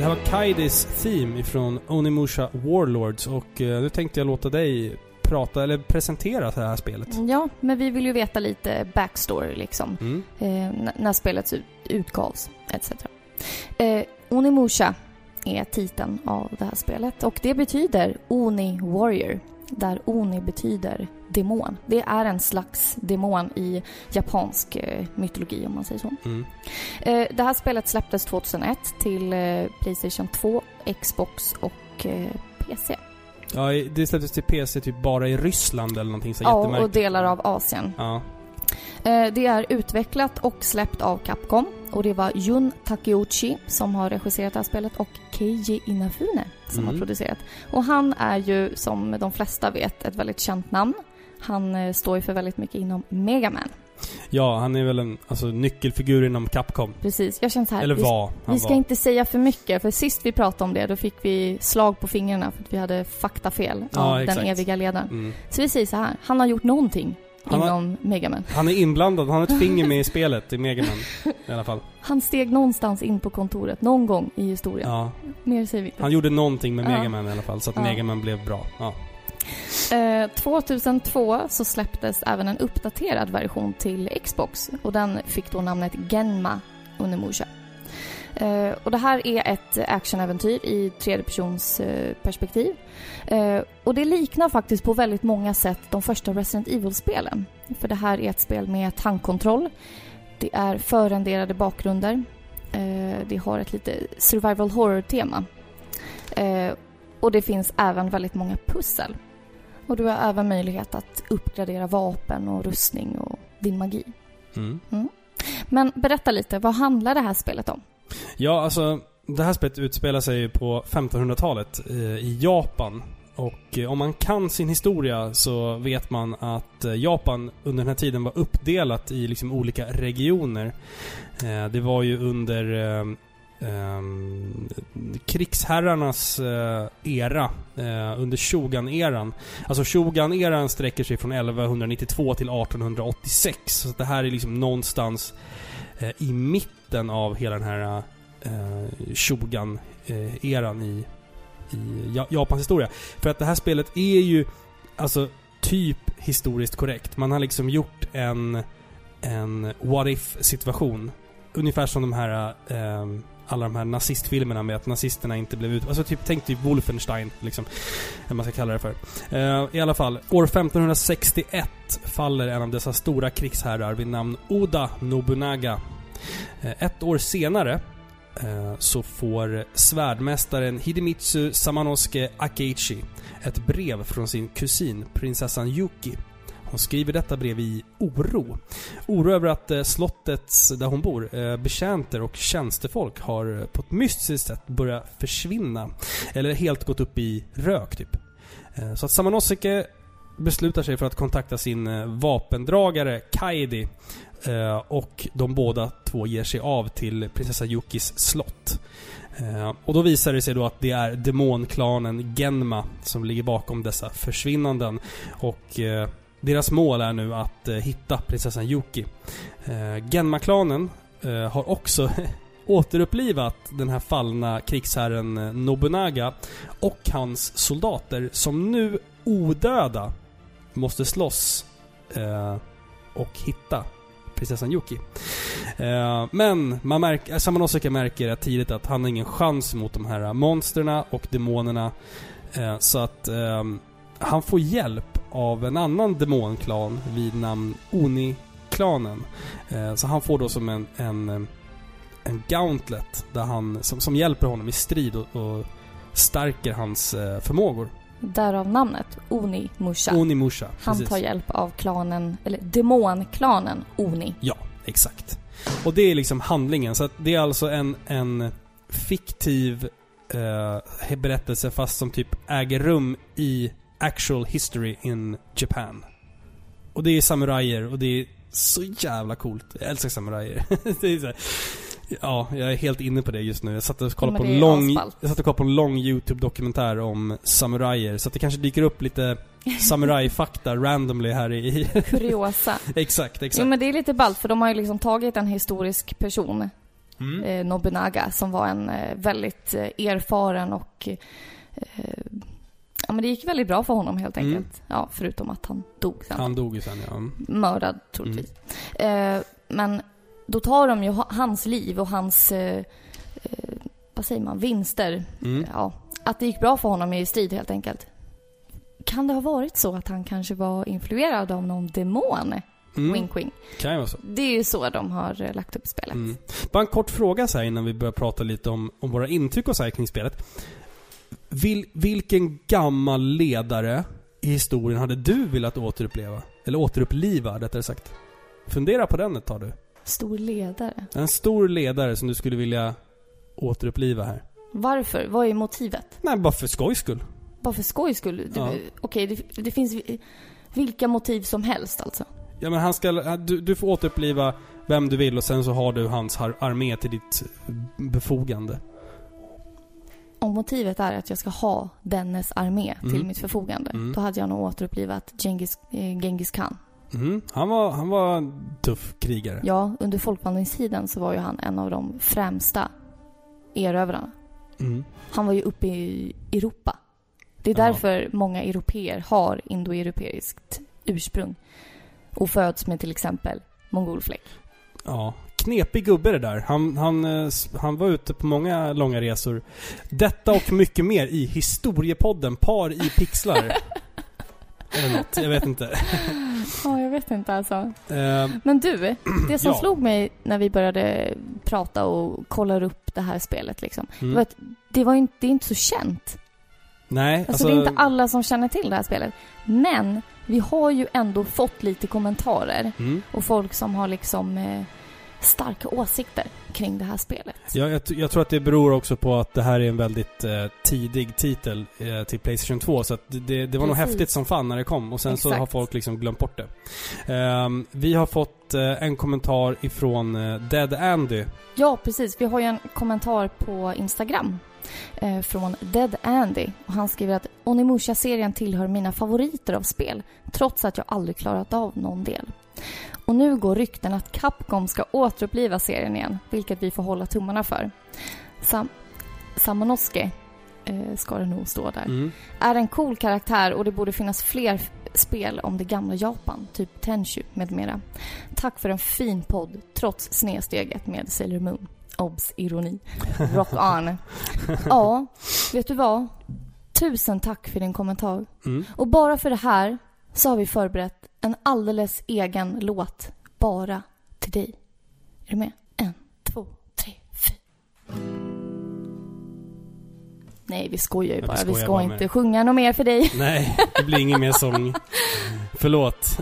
Det här var Kaidis Theme ifrån Onimusha Warlords och eh, nu tänkte jag låta dig prata, eller presentera det här spelet. Ja, men vi vill ju veta lite backstory liksom. Mm. Eh, när spelet ut- utgavs, etc. Eh, Onimusha är titeln av det här spelet och det betyder Oni Warrior. Där Oni betyder demon. Det är en slags demon i japansk eh, mytologi om man säger så. Mm. Eh, det här spelet släpptes 2001 till eh, Playstation 2, Xbox och PC. Ja, det släpptes till PC typ bara i Ryssland eller någonting så Ja, och delar av Asien. Ja. Det är utvecklat och släppt av Capcom och det var Jun Takeuchi som har regisserat det här spelet och Keiji Inafune som Mm. har producerat. Och han är ju, som de flesta vet, ett väldigt känt namn. Han eh, står ju för väldigt mycket inom Mega Man. ja, han är väl en alltså, nyckelfigur inom Capcom. Precis, jag känner så här. Eller vi, var. Vi ska var. inte säga för mycket, för sist vi pratade om det då fick vi slag på fingrarna för att vi hade faktafel Ja, av den exakt. eviga ledaren. Mm. Så vi säger så här, han har gjort någonting Han har- inom Mega Man. Han är inblandad, han har ett finger med i spelet i Mega Man i alla fall. Han steg någonstans in på kontoret, någon gång i historien. Ja. Mer säger vi inte. Han gjorde någonting med Ja. Mega Man i alla fall, så att Ja. Mega Man blev bra. Ja. Eh, 2002 så släpptes även en uppdaterad version till Xbox och den fick då namnet Genma Unimusha. Eh, och det här är ett actionäventyr i tredjepersons eh, perspektiv. Eh, och det liknar faktiskt på väldigt många sätt de första Resident Evil-spelen. För det här är ett spel med tankkontroll. Det är förrenderade bakgrunder. Eh, det har ett lite survival horror-tema. Eh, och det finns även väldigt många pussel. Och du har även möjlighet att uppgradera vapen och rustning och din magi. Mm. Men berätta lite, vad handlar det här spelet om? Ja, alltså det här spelet utspelar sig på 1500-talet eh, i Japan. Och eh, om man kan sin historia så vet man att eh, Japan under den här tiden var uppdelat i liksom olika regioner. Eh, det var ju under eh, krigsherrarnas eh, era, eh, under Shogun-eran. Alltså Shogun-eran sträcker sig från 1192 till 1886. Så det här är liksom någonstans eh, i mitten av hela den här eh, Shogun-eran eh, i, i Japans historia. För att det här spelet är ju alltså typ historiskt korrekt. Man har liksom gjort en, en what if situation. Ungefär som de här eh, alla de här nazistfilmerna med att nazisterna inte blev ut... Alltså typ, tänk typ Wolfenstein, liksom. Eller man ska kalla det för. Uh, I alla fall, år 1561 faller en av dessa stora krigsherrar vid namn Oda Nobunaga. Uh, ett år senare uh, så får svärdmästaren Hidemitsu Samanosuke Akeichi ett brev från sin kusin, prinsessan Yuki. Hon skriver detta brev i oro. Oro över att eh, slottets, där hon bor, eh, betjänter och tjänstefolk har eh, på ett mystiskt sätt börjat försvinna. Eller helt gått upp i rök, typ. Så att Samanosike beslutar sig för att kontakta sin vapendragare Kaidi. Och de båda två ger sig av till prinsessa Yukis slott. Och då visar det sig då att det är demonklanen Genma som ligger bakom dessa försvinnanden. Och deras mål är nu att eh, hitta prinsessan Yuki. Eh, Genma-klanen eh, har också återupplivat den här fallna krigsherren eh, Nobunaga och hans soldater som nu odöda måste slåss eh, och hitta prinsessan Yuki. Eh, men man eh, märker, Samanosuke märker tidigt att han har ingen chans mot de här monsterna och demonerna. Eh, så att eh, han får hjälp av en annan demonklan vid namn Oni-klanen. Eh, så han får då som en, en, en gauntlet där han, som, som hjälper honom i strid och, och stärker hans eh, förmågor. Därav namnet Oni Musha. Onimusha. Han precis. tar hjälp av klanen, eller demonklanen Oni. Ja, exakt. Och det är liksom handlingen. Så det är alltså en, en fiktiv eh, berättelse fast som typ äger rum i actual history in Japan. Och det är samurajer och det är så jävla coolt. Jag älskar samurajer. ja, jag är helt inne på det just nu. Jag satt och kollade på en lång, jag satt och kollade på en lång YouTube-dokumentär om samurajer. Så att det kanske dyker upp lite samurajfakta randomly här i... Kuriosa. exakt, exakt. Jo men det är lite ballt för de har ju liksom tagit en historisk person Mm. eh, Nobunaga som var en eh, väldigt eh, erfaren och eh, ja men det gick väldigt bra för honom helt Mm. enkelt. Ja, förutom att han dog sen. Han dog ju sen ja. Mördad troligtvis. Eh, men då tar de ju ha- hans liv och hans, eh, eh, vad säger man, vinster. Mm. Ja, att det gick bra för honom i strid helt enkelt. Kan det ha varit så att han kanske var influerad av någon demon? Mm. Wink wink. Kan vara så. Det är ju så de har eh, lagt upp spelet. Mm. Bara en kort fråga så här innan vi börjar prata lite om, om våra intryck och så kring spelet. Vil, vilken gammal ledare i historien hade du velat återuppleva? Eller återuppliva, rättare sagt. Fundera på den ett tag du. Stor ledare. En stor ledare som du skulle vilja återuppliva här. Varför? Vad är motivet? Nej, bara för skojs skull. Bara för skojs skull? Ja. Okej, det, det finns vi- vilka motiv som helst alltså. Ja men han ska, du, du får återuppliva vem du vill och sen så har du hans armé till ditt befogande. Om motivet är att jag ska ha dennes armé till Mm. mitt förfogande, Mm. då hade jag nog återupplivat Genghis, eh, Genghis khan. Mm. Han, var, han var en tuff krigare. Ja, under folkvandringstiden så var ju han en av de främsta erövrarna. Mm. Han var ju uppe i Europa. Det är Ja. därför många europeer har indoeuropeiskt ursprung och föds med till exempel mongolfläck. Ja. Knepig gubbe det där. Han, han, eh, han var ute på många långa resor. Detta och mycket mer i historiepodden Par i pixlar. Eller något, jag vet inte. Ja, jag vet inte alltså. Eh, Men du, det som Ja. slog mig när vi började prata och kolla upp det här spelet liksom. mm. Det, var att det, var inte, det är inte så känt. Nej, Alltså, alltså... det är inte alla som känner till det här spelet. Men vi har ju ändå fått lite kommentarer Mm. och folk som har liksom eh, starka åsikter kring det här spelet. Ja, jag, jag tror att det beror också på att det här är en väldigt eh, tidig titel eh, till Playstation 2. Så att det- det, det var nog Precis. häftigt som fan när det kom. Och sen så Exakt. har folk liksom glömt bort det. Ehm, vi har fått eh, en kommentar ifrån eh, Dead Andy. Ja, precis. Vi har ju en kommentar på Instagram eh, från Dead Andy. Och han skriver att Onimusha-serien tillhör mina favoriter av spel, trots att jag aldrig klarat av någon del. Och nu går rykten att Capcom ska återuppliva serien igen, vilket vi får hålla tummarna för. Sam Samonosuke, eh, ska det nog stå där, Mm. är en cool karaktär och det borde finnas fler spel om det gamla Japan, typ Tenchu med mera. Tack för en fin podd, trots snedsteget med Sailor Moon. Obs! Ironi. Rock on. Ja, vet du vad? Tusen tack för din kommentar. Mm. Och bara för det här så har vi förberett en alldeles egen låt bara till dig. Är du med? En, två, tre, fyra. Nej, vi skojar ju Ja, vi bara. Vi, skojar ska bara inte med sjunga något mer för dig. Nej, det blir ingen mer sång. Förlåt.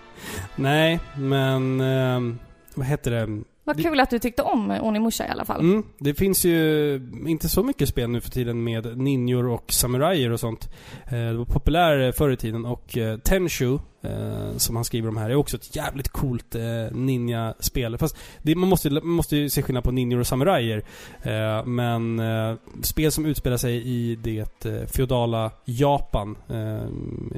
Nej, men... ehm, vad heter det? Vad kul att du tyckte om Onimusha i alla fall. Mm, det finns ju inte så mycket spel nu för tiden med ninjor och samurajer och sånt. Eh, det var populär förr i tiden och eh, Tenshu, eh, som han skriver om här, är också ett jävligt coolt eh, ninja-spel. Fast det, man, måste, man måste ju se skillnad på ninjor och samurajer. Eh, men eh, spel som utspelar sig i det eh, feodala Japan eh,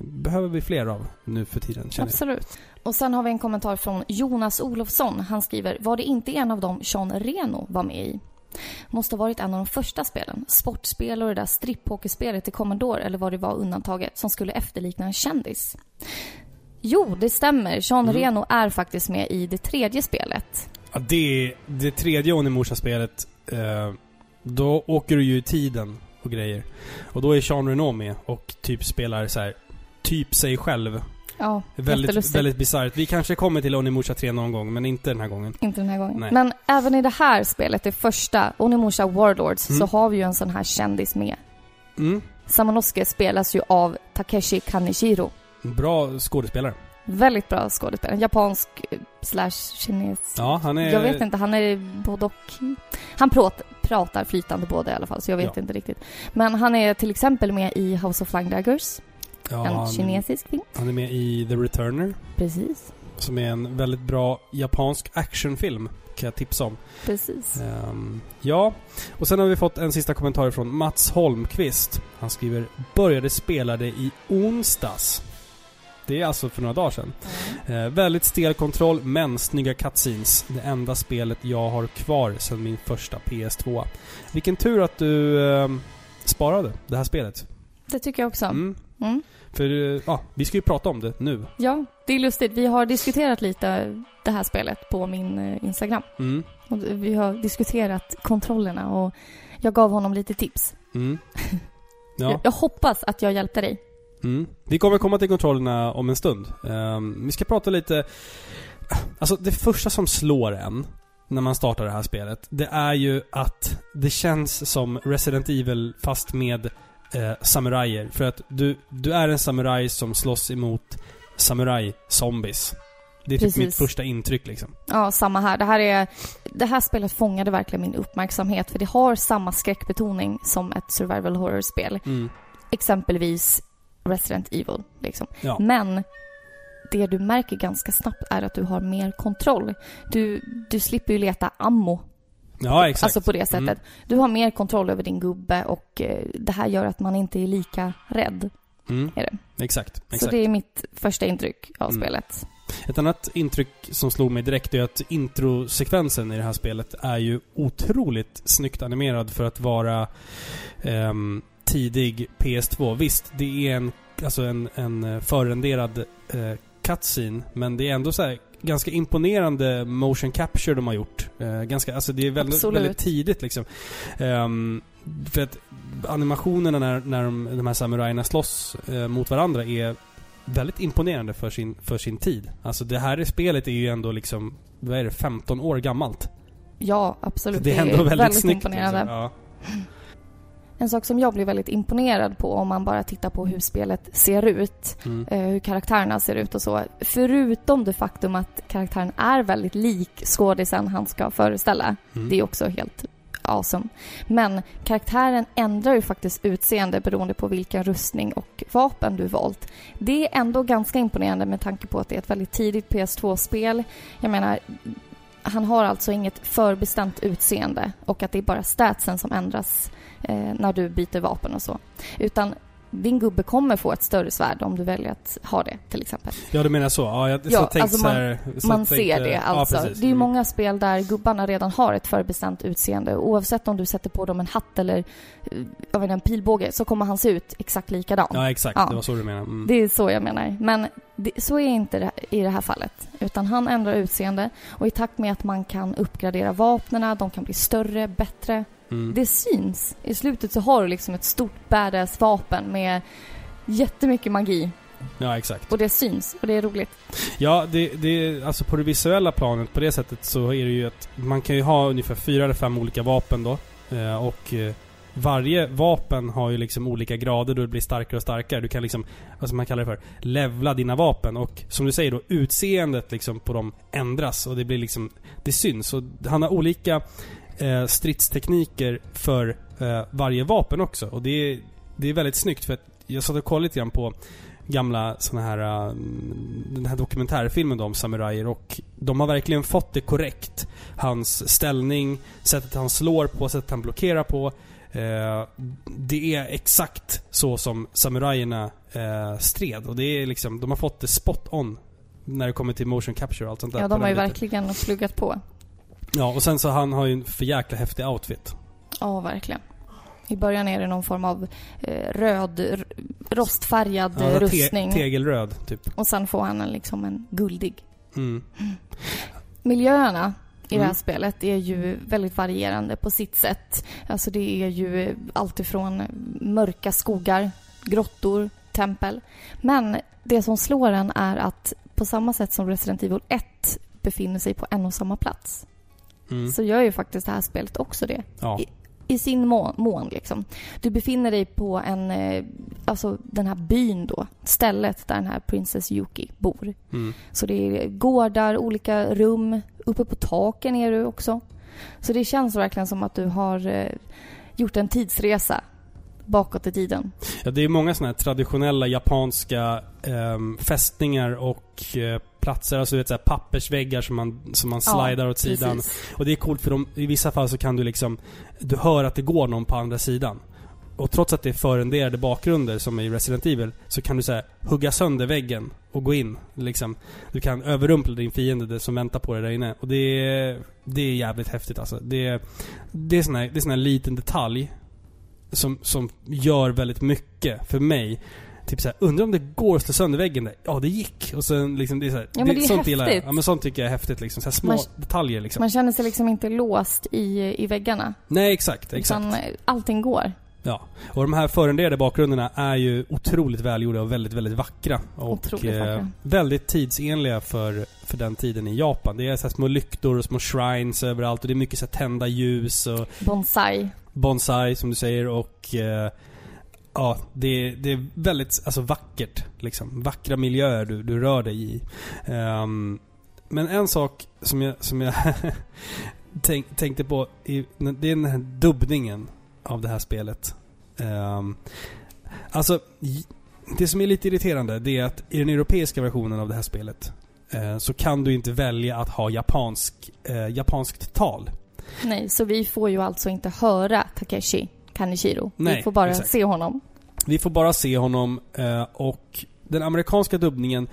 behöver vi fler av nu för tiden, känner jag. Absolut. Och sen har vi en kommentar från Jonas Olofsson. Han skriver, var det inte en av dem Sean Reno var med i? Måste ha varit en av de första spelen. Sportspel och det där stripphockey-spelet i Commodore, eller vad det var undantaget, som skulle efterlikna en kändis. Jo, det stämmer. Sean Mm. Reno är faktiskt med i det tredje spelet. Ja, det, är- det tredje Onimusha-spelet, eh, då åker du ju i tiden och grejer. Och då är Sean Renault med och typ spelar så här, typ sig själv. Ja, Väldigt, väldigt bisarrt. Vi kanske kommer till Onimusha 3 någon gång, men inte den här gången. Inte den här gången. Nej. Men även i det här spelet, det första, Onimusha Warlords, Mm. så har vi ju en sån här kändis med. Mm. Samonosuke spelas ju av Takeshi Kaneshiro. Bra skådespelare. Väldigt bra skådespelare. Japansk eh, slash kines. Ja, han är... Jag vet inte, han är både och. Han prat, pratar flytande både i alla fall, så jag vet Ja. inte riktigt. Men han är till exempel med i House of Flying Daggers, Ja, en han, kinesisk film. han är med i The Returner, Precis, som är en väldigt bra japansk actionfilm. Kan jag tipsa om. precis. Ehm, ja, och sen har vi fått en sista kommentar från Mats Holmqvist. Han skriver Började spela det i onsdags. Det är alltså för några dagar sedan. Eh, väldigt stel kontroll, men snygga cutscenes. Det enda spelet jag har kvar sedan min första PS2. Vilken tur att du eh, sparade det här spelet. Det tycker jag också. Mm. Mm. För eh, ja, vi ska ju prata om det nu. Ja, det är lustigt. Vi har diskuterat lite det här spelet på min eh, Instagram. Mm. Och vi har diskuterat kontrollerna och jag gav honom lite tips. Mm. Jag, Ja. jag hoppas att jag hjälpte dig. Mm. Vi kommer komma till kontrollerna om en stund. Ehm, vi ska prata lite... Alltså det första som slår en när man startar det här spelet, det är ju att det känns som Resident Evil fast med eh, samurajer. För att du, du är en samuraj som slåss emot samuraj-zombies. Det är typ Precis. mitt första intryck liksom. Ja, samma här. Det här, är, det här spelet fångade verkligen min uppmärksamhet för det har samma skräckbetoning som ett survival horror-spel. Mm. Exempelvis Resident Evil. Liksom. Ja. Men det du märker ganska snabbt är att du har mer kontroll. Du, du slipper ju leta ammo, ja, exakt. alltså på det sättet. Mm. Du har mer kontroll över din gubbe och eh, det här gör att man inte är lika rädd. Mm. Är det. Exakt. Så exakt. det är mitt första intryck av Mm. spelet. Ett annat intryck som slog mig direkt är att introsekvensen i det här spelet är ju otroligt snyggt animerad för att vara ehm, tidig PS2. Visst, det är en, alltså en, en eh, förrenderad eh, cutscene, men det är ändå så här ganska imponerande motion capture de har gjort. Eh, ganska, alltså det är väldigt, Absolut. väldigt tidigt liksom. Ehm, för att animationerna när, när de, de här samurajerna slåss eh, mot varandra är väldigt imponerande för sin, för sin tid. Alltså det här spelet är ju ändå liksom, vad är det, 15 år gammalt. Ja, absolut. Det är ändå väldigt, snyggt. imponerande. Liksom. Ja. En sak som jag blir väldigt imponerad på om man bara tittar på hur spelet ser ut, Mm. eh, hur karaktärerna ser ut och så. Förutom det faktum att karaktären är väldigt lik skådisen han ska föreställa. Mm. Det är också helt awesome. Men karaktären ändrar ju faktiskt utseende beroende på vilken rustning och vapen du valt. Det är ändå ganska imponerande med tanke på att det är ett väldigt tidigt PS2-spel. Jag menar, han har alltså inget förbestämt utseende och att det är bara statsen som ändras eh, när du byter vapen och så. Utan din gubbe kommer få ett större svärd om du väljer att ha det till exempel. Ja, du menar så. Ja, jag Ja, så tänkte alltså så här, så Man tänkte, ser det alltså. Ja, det är ju Mm. många spel där gubbarna redan har ett förbestämt utseende. Oavsett om du sätter på dem en hatt eller eh, jag vet en pilbåge så kommer han se ut exakt likadan. Ja, exakt. Ja. Det var så du menade. Mm. Det är så jag menar. Men det, så är inte det i det här fallet. Utan han ändrar utseende och i takt med att man kan uppgradera vapnena, de kan bli större, bättre. Mm. Det syns. I slutet så har du liksom ett stort badass vapen med jättemycket magi. Ja, exakt. Och det syns och det är roligt. Ja, det, det, alltså på det visuella planet på det sättet så är det ju att man kan ju ha ungefär fyra eller fem olika vapen då. Eh, och eh, varje vapen har ju liksom olika grader då det blir starkare och starkare. Du kan liksom, vad ska man kallar det för, levla dina vapen. Och som du säger då, utseendet liksom på dem ändras och det blir liksom, det syns. Och han har olika eh, stridstekniker för eh, varje vapen också. Och det är, det är väldigt snyggt för att jag satt och kollade lite grann på gamla såna här, uh, den här dokumentärfilmen då om samurajer och de har verkligen fått det korrekt. Hans ställning, sättet han slår på, sättet han blockerar på. eh, det är exakt så som samurajerna eh, stred och det är liksom, de har fått det spot on. När det kommer till motion capture och allt sånt där. Ja, de har ju verkligen pluggat på. Ja, och sen så han har ju en för jäkla häftig outfit. Ja, verkligen. I början är det någon form av eh, röd, rostfärgad Ja, eh, te- rustning. tegelröd, typ. Och sen får han en, liksom en guldig. Mm. Miljöerna i det här Mm. spelet är ju väldigt varierande på sitt sätt. Alltså det är ju alltifrån mörka skogar, grottor, tempel. Men det som slår en är att på samma sätt som Resident Evil 1 befinner sig på en och samma plats Mm. så gör ju faktiskt det här spelet också det. Ja. i sin mån, mån liksom. Du befinner dig på en, eh, alltså den här byn då, stället där den här Princess Yuki bor. Mm. Så det är gårdar, olika rum, uppe på taken är du också. Så det känns verkligen som att du har eh, gjort en tidsresa bakåt i tiden. Ja, det är många sådana här traditionella japanska ehm, fästningar och eh, platser. Alltså vet, så här, pappersväggar som man, som man slidar åt sidan. precis. Och det är coolt för de, i vissa fall så kan du liksom... Du hör att det går någon på andra sidan. och trots att det är förrenderade bakgrunder som i Resident Evil så kan du så här, hugga sönder väggen och gå in. Liksom. Du kan överrumpla din fiende som väntar på dig där inne. Och det är, det är jävligt häftigt alltså. Det är, det är sån här, det är sån här liten detalj som, som gör väldigt mycket för mig. Typ såhär, undrar om det går att slå sönder väggen där? Ja, det gick. Och sen liksom, det är såhär, Ja, men det är sånt gillar jag. Ja men sånt tycker jag är häftigt liksom. Så här små Man- detaljer liksom. Man känner sig liksom inte låst i, i väggarna. Nej, exakt. exakt. Utan eh, allting går. Ja. Och de här förrenderade bakgrunderna är ju otroligt välgjorda och väldigt, väldigt vackra. Och Otroligt vackra. väldigt tidsenliga för, för den tiden i Japan. Det är så små lyktor och små shrines överallt och det är mycket så tända ljus och Bonsai. bonsai som du säger och eh, Ja, det, det är väldigt alltså, vackert. Liksom. Vackra miljöer du, du rör dig i. Um, men en sak som jag, som jag tänk, tänkte på, i, det är den här dubbningen av det här spelet. Um, alltså, det som är lite irriterande det är att i den europeiska versionen av det här spelet eh, så kan du inte välja att ha japansk, eh, japanskt tal. Nej, så vi får ju alltså inte höra Takeshi Kaneshiro. Nej, vi får bara exakt. se honom. Vi får bara se honom eh, och den amerikanska dubbningen,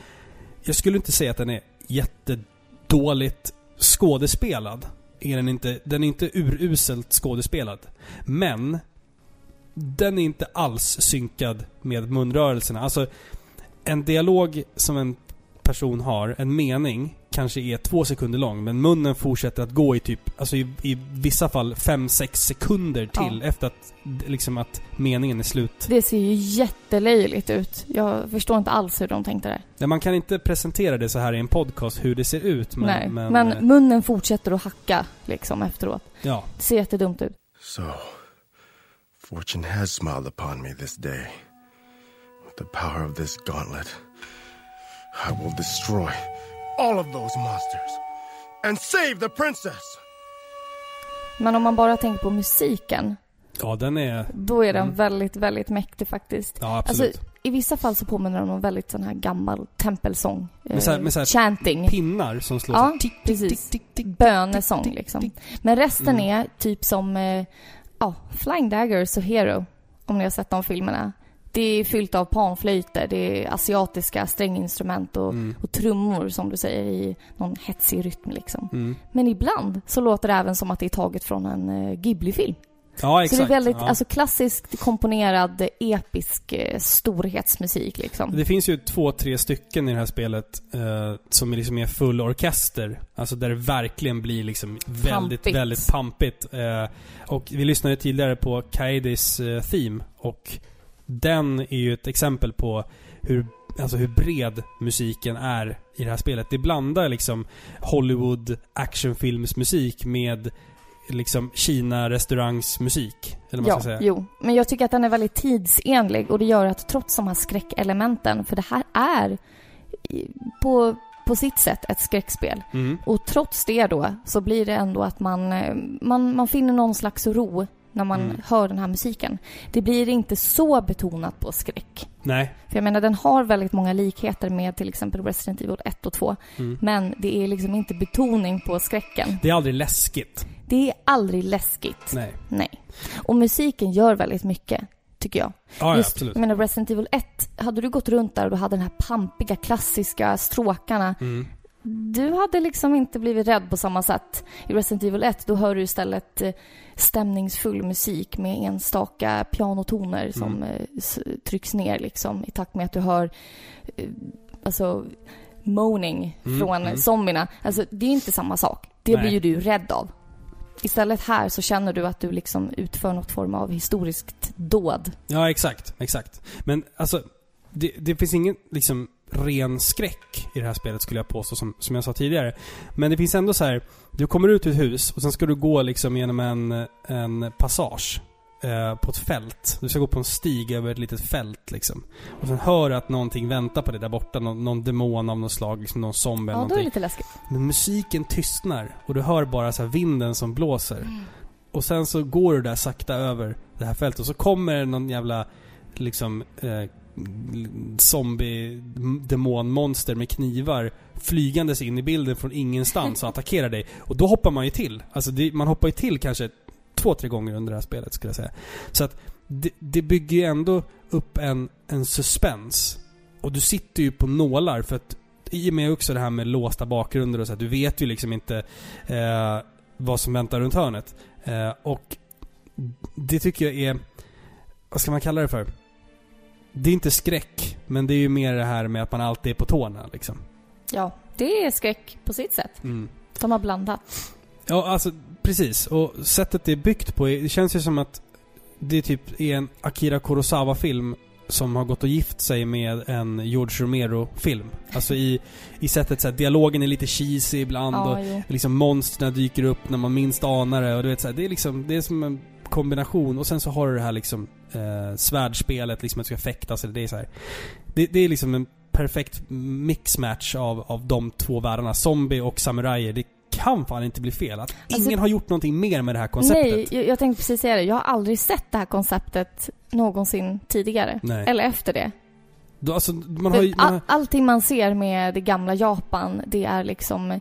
jag skulle inte säga att den är jättedåligt skådespelad. Är den, inte, den är inte uruselt skådespelad. Men den är inte alls synkad med munrörelserna. Alltså, en dialog som en person har, en mening, kanske är två sekunder lång, men munnen fortsätter att gå i typ, alltså i, i vissa fall 5-6 sekunder till efter att, liksom att meningen är slut. Det ser ju jättelöjligt ut. Jag förstår inte alls hur de tänkte där. Ja, man kan inte presentera det så här i en podcast hur det ser ut, men... Nej, men, men, eh, munnen fortsätter att hacka liksom efteråt. ja. Det ser jättedumt ut. So, fortune has smiled upon me this day. With the power of this gauntlet, I will destroy all of those monsters and save the princess. Men om man bara tänker på musiken, Ja, den är... då är den Mm. väldigt, väldigt mäktig faktiskt. Ja, absolut. Alltså, i vissa fall så påminner den om väldigt sån här gammal tempelsång. Med så här- Eh, med så här chanting. Pinnar som slår Ja, tick, tick, precis. tick, tick, Bönesång tick, liksom. tick. Men resten Mm. är typ som, eh, ja, Flying Daggers och Hero. Om ni har sett de filmerna. Det är fyllt av panflöjter, det är asiatiska stränginstrument och, Mm. och trummor som du säger i någon hetsig rytm liksom. Mm. Men ibland så låter det även som att det är taget från en eh, Ghibli-film. Ja, exakt. Så det är väldigt, ja. alltså klassiskt komponerad, episk eh, storhetsmusik liksom. Det finns ju två, tre stycken i det här spelet eh, som är liksom är full orkester. Alltså där det verkligen blir liksom väldigt, väldigt pampigt. Eh, och vi lyssnade tidigare på Kaidis eh, Theme och den är ju ett exempel på hur, alltså hur bred musiken är i det här spelet. Det blandar liksom Hollywood actionfilmsmusik med liksom Kina restaurangsmusik. Eller man Ja, ska säga. jo. Men jag tycker att den är väldigt tidsenlig och det gör att trots de här skräckelementen, för det här är på, på sitt sätt ett skräckspel. Mm. Och trots det då så blir det ändå att man, eh, man, man finner någon slags ro när man Mm. hör den här musiken. Det blir inte så betonat på skräck. Nej. För jag menar, den har väldigt många likheter med till exempel Resident Evil 1 och 2. Mm. Men det är liksom inte betoning på skräcken. Det är aldrig läskigt. Det är aldrig läskigt. Nej. Nej. Och musiken gör väldigt mycket, tycker jag. Ja, ja Just, absolut. jag menar Resident Evil 1, hade du gått runt där och du hade den här pampiga, klassiska stråkarna. Mm. Du hade liksom inte blivit rädd på samma sätt. I Resident Evil 1, då hör du istället eh, stämningsfull musik med enstaka pianotoner som Mm. eh, s- trycks ner liksom i takt med att du hör eh, alltså moaning Mm, från mm. zombierna. Alltså det är inte samma sak. Det Nej. blir ju du rädd av. Istället här så känner du att du liksom utför något form av historiskt dåd. Ja, exakt. Exakt. Men alltså, det, det finns ingen liksom ren skräck i det här spelet skulle jag påstå, som, som jag sa tidigare. Men det finns ändå så här, du kommer ut ur ett hus och sen ska du gå liksom genom en, en passage eh, på ett fält. Du ska gå på en stig över ett litet fält liksom. Och sen hör du att någonting väntar på dig där borta. Någon, någon demon av något slag, liksom någon zombie eller Ja, då är det någonting. lite läskigt. Men musiken tystnar och du hör bara så här vinden som blåser. Och sen så går du där sakta över det här fältet och så kommer någon jävla liksom eh, zombie demonmonster med knivar flygandes in i bilden från ingenstans och attackerar dig. Och då hoppar man ju till. Alltså det, man hoppar ju till kanske två, tre gånger under det här spelet skulle jag säga. Så att det, det bygger ju ändå upp en, en suspens. Och du sitter ju på nålar för att i och med också det här med låsta bakgrunder och så att du vet ju liksom inte eh, vad som väntar runt hörnet. Eh, och det tycker jag är, vad ska man kalla det för? Det är inte skräck, men det är ju mer det här med att man alltid är på tårna liksom. Ja, det är skräck på sitt sätt. Mm. De har blandat. Ja, alltså precis. Och sättet det är byggt på, det känns ju som att det typ är en Akira Kurosawa-film som har gått och gift sig med en George Romero-film. Alltså i, i sättet så här, dialogen är lite cheesy ibland och Ja, jo. liksom monstren dyker upp när man minst anar det och du vet så här, det är liksom, det är som en kombination och sen så har du det här liksom eh, svärdspelet, liksom att du ska fäktas eller det är så här. Det, det är liksom en perfekt mixmatch av, av de två världarna, zombie och samurajer. Det kan fan inte bli fel. Att Alltså- ingen har gjort någonting mer med det här konceptet. Nej, jag, jag tänkte precis säga det. Jag har aldrig sett det här konceptet någonsin tidigare. Nej. Eller efter det. Då, alltså, man har, man har, allting man ser med det gamla Japan, det är liksom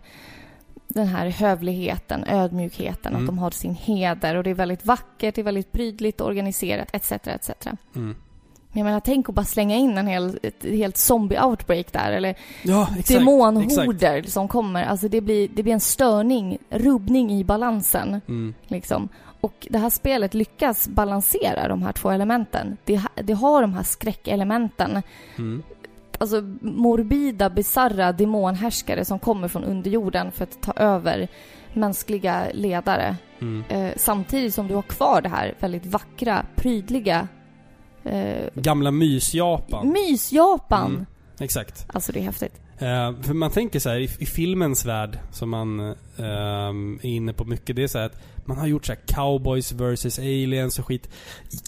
den här hövligheten, ödmjukheten, Mm. att de har sin heder och det är väldigt vackert, det är väldigt prydligt, organiserat, etc. etc. mm. Men jag menar, tänk att bara slänga in en hel, ett helt zombie-outbreak där, eller Ja, exakt. exakt. demonhorder som kommer. Alltså det blir, det blir en störning, rubbning i balansen. Mm. Liksom. Och det här spelet lyckas balansera de här två elementen. Det, det har de här skräckelementen. Mm. Alltså morbida, bizarra demonhärskare som kommer från underjorden för att ta över mänskliga ledare. Mm. Eh, samtidigt som du har kvar det här väldigt vackra, prydliga eh, Gamla mys-Japan. mys-Japan. Mm. Exakt. Alltså det är häftigt. Eh, för man tänker så här, i, i filmens värld, som man ehm, är inne på mycket, det är så här att man har gjort så här cowboys versus aliens och skit.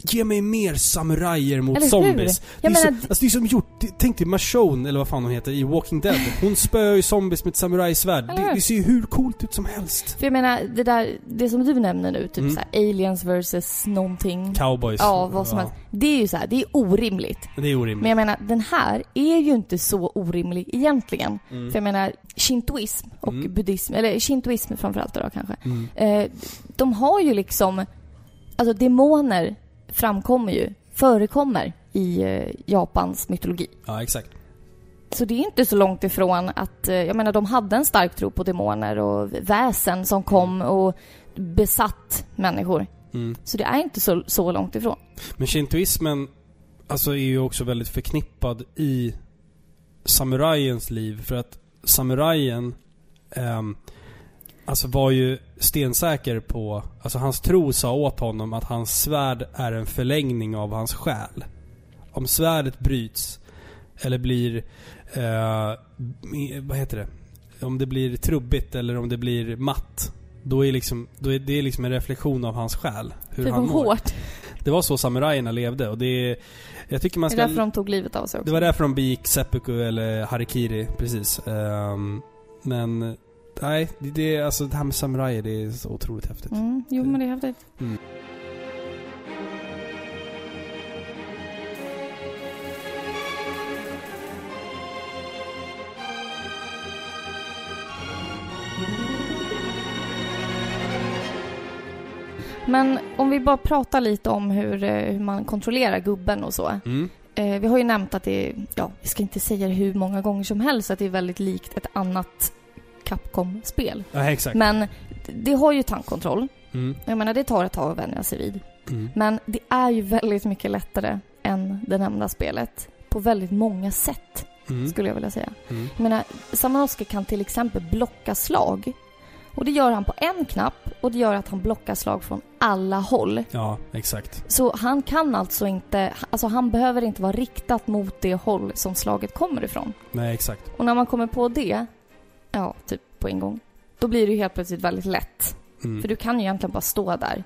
Ge mig mer samurajer mot Eller zombies. Det är, så, alltså det är som gjort, det- tänk dig Michonne, eller vad fan hon heter, i Walking Dead. Hon spöar ju zombies med ett samurajsvärd. Det, det ser ju hur coolt ut som helst. För jag menar, det där, det som du nämner nu, typ Mm. så aliens versus någonting. Cowboys. Ja, vad som helst. Det är ju så här, det är orimligt. Det är orimligt. Men jag menar, den här är ju inte så orimlig egentligen. Mm. För jag menar, shintoism och Mm. buddhism, eller shintoism framförallt då kanske. Mm. Eh, de har ju liksom, alltså demoner framkommer ju, förekommer i eh, Japans mytologi. Ja, exakt. Så det är inte så långt ifrån att, eh, jag menar de hade en stark tro på demoner och väsen som kom och besatt människor. Mm. Så det är inte så, så långt ifrån. Men shintoismen alltså, är ju också väldigt förknippad i samurajens liv. För att samurajen ehm, alltså var ju stensäker på... Alltså hans tro sa åt honom att hans svärd är en förlängning av hans själ. Om svärdet bryts eller blir... Eh, vad heter det? Om det blir trubbigt eller om det blir matt. Då är, liksom, då är det liksom en reflektion av hans själ. Hur det han var mår. hårt. Det var så samurajerna levde och det är... Jag tycker man Det är ska... därför de tog livet av sig också. Det var därför de begick seppuku eller harikiri, precis. Ehm, men... Nej, det, är- alltså det här med samurajer, det är så otroligt häftigt. Mm, jo men det är häftigt. Mm. Men om vi bara pratar lite om hur, eh, hur man kontrollerar gubben och så. Mm. Eh, vi har ju nämnt att det är, ja, vi ska inte säga det hur många gånger som helst, att det är väldigt likt ett annat Capcom-spel. Ja, exakt. Men det- det har ju tankkontroll. Mm. Jag menar, det tar ett tag att vänja sig vid. Mm. Men det är ju väldigt mycket lättare än det nämnda spelet. På väldigt många sätt, Mm. skulle jag vilja säga. Mm. Jag menar, Samanowski kan till exempel blocka slag. Och det gör han på en knapp och det gör att han blockar slag från alla håll. Ja, exakt. Så han kan alltså inte, alltså han behöver inte vara riktat mot det håll som slaget kommer ifrån. Nej, exakt. Och när man kommer på det, ja, typ på en gång, då blir det ju helt plötsligt väldigt lätt. Mm. För du kan ju egentligen bara stå där.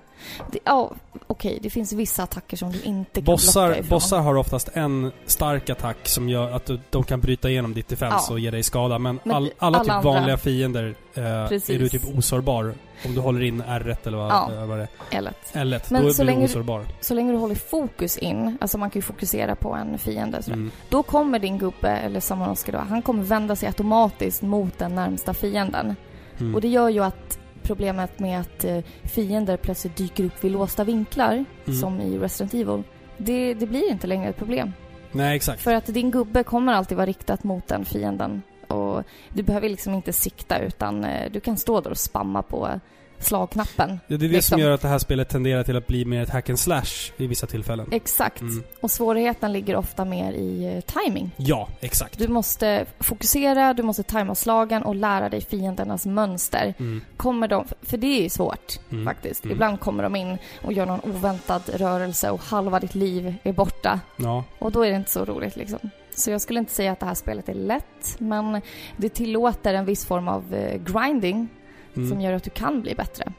Det, ja, okej, det finns vissa attacker som du inte kan Bossar, blocka ifrån. bossar har oftast en stark attack som gör att du, de kan bryta igenom ditt defense Ja. och ge dig skada. Men, Men all, alla, alla typ andra- vanliga fiender eh, är du typ osårbar. Om du håller in R1 eller vad, Ja. eh, vad det är. Eller, L1. Men då så blir länge du- osårbar. så länge du håller fokus in, alltså man kan ju fokusera på en fiende. Mm. Då kommer din gubbe, eller Samanowski då, han kommer vända sig automatiskt mot den närmsta fienden. Mm. Och det gör ju att problemet med att eh, fiender plötsligt dyker upp vid låsta vinklar, Mm. som i Resident Evil. Det, det blir inte längre ett problem. Nej, exakt. För att din gubbe kommer alltid vara riktat mot den fienden. Och du behöver liksom inte sikta utan eh, du kan stå där och spamma på slagknappen. Det är det liksom. som gör att det här spelet tenderar till att bli mer ett hack and slash i vissa tillfällen. Exakt. Mm. Och svårigheten ligger ofta mer i eh, timing. Ja, exakt. Du måste fokusera, du måste tajma slagen och lära dig fiendernas mönster. Mm. Kommer de, för det är ju svårt Mm. faktiskt. Mm. Ibland kommer de in och gör någon oväntad rörelse och halva ditt liv är borta. Ja. Och då är det inte så roligt liksom. Så jag skulle inte säga att det här spelet är lätt, men det tillåter en viss form av eh, grinding Mm. som gör att du kan bli bättre.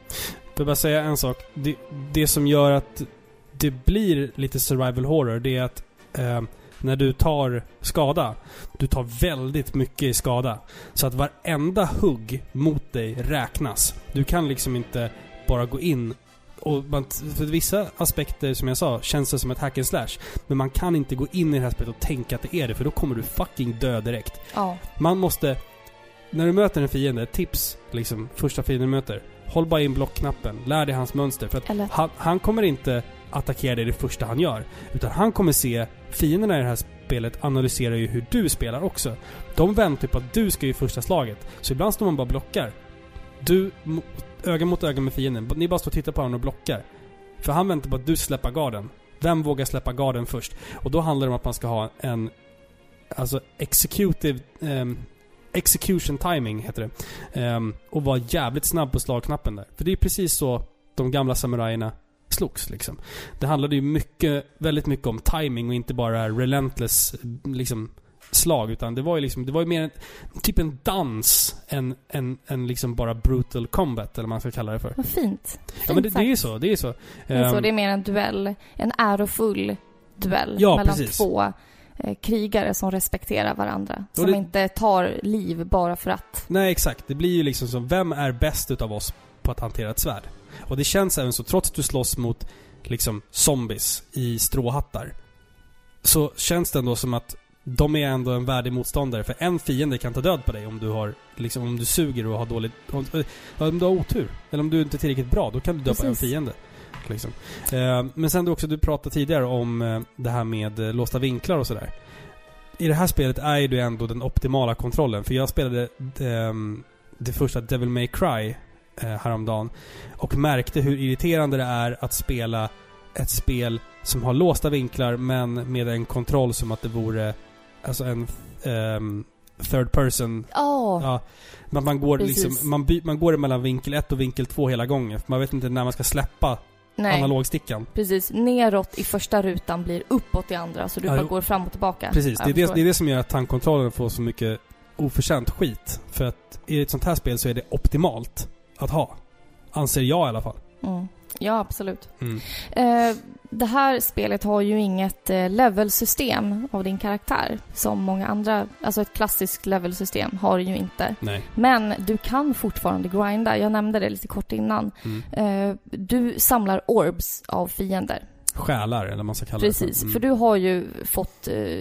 Jag bara säga en sak. Det, det som gör att det blir lite survival horror, det är att eh, när du tar skada, du tar väldigt mycket i skada. Så att varenda hugg mot dig räknas. Du kan liksom inte bara gå in och man, för vissa aspekter, som jag sa, känns det som ett hack and slash. Men man kan inte gå in i det här spelet och tänka att det är det, för då kommer du fucking dö direkt. Ja, Man måste... När du möter en fiende, tips, liksom, första fienden du möter. Håll bara in blockknappen. Lär dig hans mönster. För att han, han kommer inte attackera dig det första han gör. Utan han kommer se fienderna i det här spelet analyserar ju hur du spelar också. De väntar ju på att du ska i första slaget. Så ibland står man bara och blockar. Du, öga mot öga med fienden. Ni bara står och tittar på honom och blockar. För han väntar på att du släpper garden. Vem vågar släppa garden först? Och då handlar det om att man ska ha en... Alltså executive... Um, execution timing heter det. Um, och vara jävligt snabb på slagknappen där. För det är precis så de gamla samurajerna slogs liksom. Det handlade ju mycket, väldigt mycket om timing och inte bara relentless liksom slag. Utan det var ju liksom, det var ju mer en, typ en dans än, än, än liksom bara brutal combat, eller vad man ska kalla det för. vad fint. Ja men det, Fint det är så, det är så. Det är, så, Ehm, det är mer en duell, en ärofull duell Ja, mellan precis. två eh, krigare som respekterar varandra. Och Som det- inte tar liv bara för att. Nej, exakt. Det blir ju liksom som, vem är bäst utav oss på att hantera ett svärd? Och det känns även så, trots att du slåss mot liksom zombies i stråhattar. Så känns det ändå som att de är ändå en värdig motståndare. För en fiende kan ta död på dig om du har, liksom om du suger och har dåligt, om, om du har otur. Eller om du inte är tillräckligt bra, då kan du döda en fiende. Liksom. Eh, men sen du också, du pratade tidigare om eh, det här med eh, låsta vinklar och sådär. I det här spelet är ju det ändå den optimala kontrollen. För jag spelade ehm, det första Devil May Cry eh, häromdagen. Och märkte hur irriterande det är att spela ett spel som har låsta vinklar men med en kontroll som att det vore alltså en ehm, third person. Ja, Ja, man, man, går Precis. liksom, man, by, man går mellan vinkel 1 och vinkel 2 hela gången. För man vet inte när man ska släppa nej. analogstickan. Precis. Neråt i första rutan blir uppåt i andra, så du Ja, bara jo. går fram och tillbaka. Precis, det är det, det är det som gör att tankkontrollen får så mycket oförtjänt skit. För att i ett sånt här spel så är det optimalt att ha. Anser jag i alla fall. Mm. Ja, absolut. Mm. Eh, det här spelet har ju inget eh, levelsystem av din karaktär som många andra, alltså ett klassiskt levelsystem har ju inte. Nej. Men du kan fortfarande grinda, jag nämnde det lite kort innan. Mm. Eh, du samlar orbs av fiender. Själar, eller vad man ska kalla Precis, det Mm. för du har ju fått eh,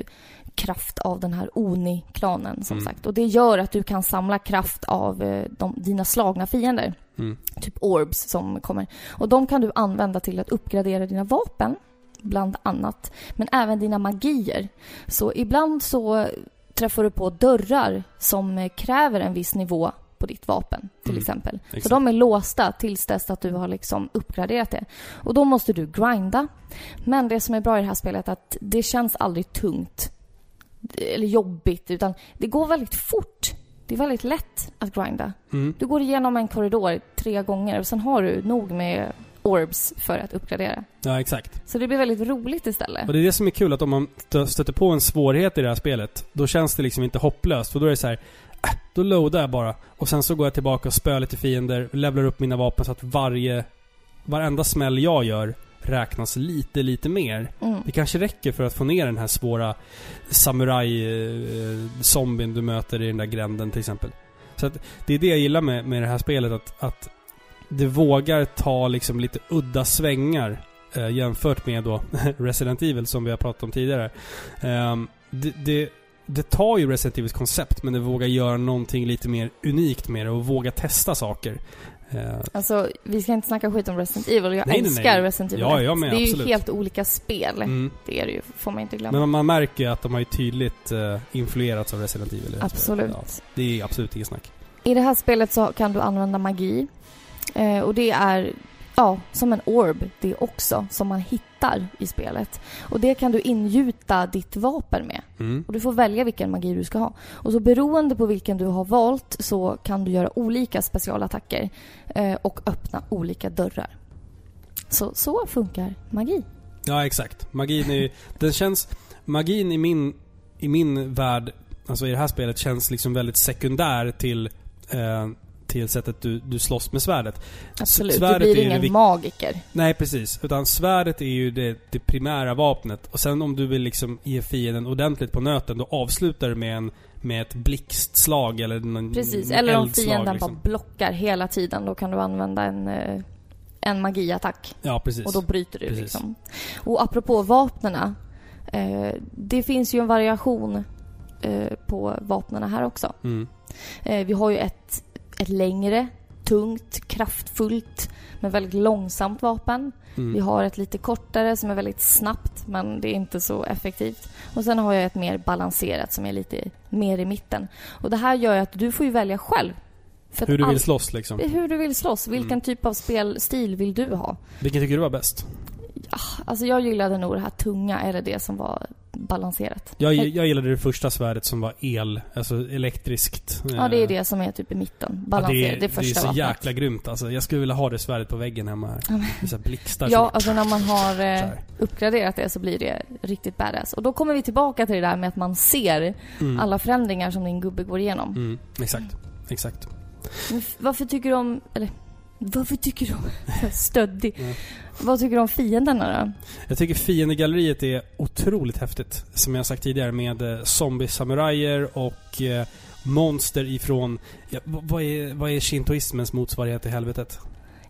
kraft av den här Oni-klanen som Mm. sagt. Och det gör att du kan samla kraft av eh, de, dina slagna fiender. Mm. Typ orbs som kommer. Och de kan du använda till att uppgradera dina vapen, bland annat. Men även dina magier. Så ibland så träffar du på dörrar som kräver en viss nivå på ditt vapen, till Mm. exempel. Så Exakt. de är låsta tills dess att du har liksom uppgraderat det. Och då måste du grinda. Men det som är bra i det här spelet är att det känns aldrig tungt eller jobbigt, utan det går väldigt fort. Det är väldigt lätt att grinda. Mm. Du går igenom en korridor tre gånger och sen har du nog med orbs för att uppgradera. Ja, exakt. Så det blir väldigt roligt istället. Och det är det som är kul, att om man stö- stöter på en svårighet i det här spelet, då känns det liksom inte hopplöst. För då är det så här, äh, då loadar jag bara. Och sen så går jag tillbaka och spöar lite fiender, levlar upp mina vapen så att varje... Varenda smäll jag gör räknas lite, lite mer. Mm. Det kanske räcker för att få ner den här svåra samurai-zombien du möter i den där gränden till exempel. Så att det är det jag gillar med, med det här spelet, att, att det vågar ta liksom lite udda svängar eh, jämfört med då Resident Evil som vi har pratat om tidigare. Ehm, det, det, det tar ju Resident Evils koncept men det vågar göra någonting lite mer unikt med det och våga testa saker. Eh, Alltså, vi ska inte snacka skit om Resident Evil. Jag Nej, nej, älskar nej. Resident Evil Ja, 1. jag med, Det är absolut. ju helt olika spel. mm. Det är det ju, får man inte glömma. Men man märker att de har ju tydligt eh, influerats av Resident Evil. Absolut. Ja, det är absolut inget snack. I det här spelet så kan du använda magi. Eh, och det är, ja, som en orb det också, som man hittar i spelet. Och det kan du ingjuta ditt vapen med. Mm. Och du får välja vilken magi du ska ha. Och så beroende på vilken du har valt så kan du göra olika specialattacker eh, och öppna olika dörrar. Så, så funkar magi. Ja, exakt. Magin är den känns, magin i min, i min värld, alltså i det här spelet, känns liksom väldigt sekundär till, eh, till sättet du, du slåss med svärdet. Absolut. Du svärdet blir är ju ingen vik- magiker. Nej, precis. Utan svärdet är ju det, det primära vapnet. Och sen om du vill liksom ge fienden ordentligt på nöten, då avslutar du med en med ett blixtslag eller någon Precis. Eller om fienden liksom. bara blockar hela tiden, då kan du använda en, eh, en magiattack. Ja, precis. Och då bryter du Precis. liksom. Och apropå vapnena. Eh, det finns ju en variation eh, på vapnena här också. Mm. Eh, vi har ju ett, ett längre, tungt, kraftfullt, men väldigt långsamt vapen. Mm. Vi har ett lite kortare som är väldigt snabbt, men det är inte så effektivt. Och sen har jag ett mer balanserat som är lite mer i mitten. Och det här gör ju att du får ju välja själv. Hur du vill slåss liksom. hur du vill slåss. Vilken Mm. typ av spelstil vill du ha? Vilken tycker du var bäst? Alltså jag gillade nog det här tunga eller det som var balanserat. Jag, Eh, jag gillade det första svärdet som var el, alltså elektriskt. Ja, det är det som är typ i mitten. Balanserat. Ja, det, det, är är, det är första så vapnet. jäkla grymt alltså. Jag skulle vilja ha det svärdet på väggen hemma här. Det är blixtar Ja, alltså när man har eh, uppgraderat det så blir det riktigt badass. Och då kommer vi tillbaka till det där med att man ser Mm. alla förändringar som din gubbe går igenom. Mm, exakt. Exakt. Men varför tycker du om... Eller varför tycker du om... Stöddig. Mm. Vad tycker du om fienderna då? Jag tycker fiendegalleriet är otroligt häftigt. Som jag sagt tidigare med eh, zombie-samurajer och eh, monster ifrån... Ja, vad, är, vad är shintoismens motsvarighet till helvetet?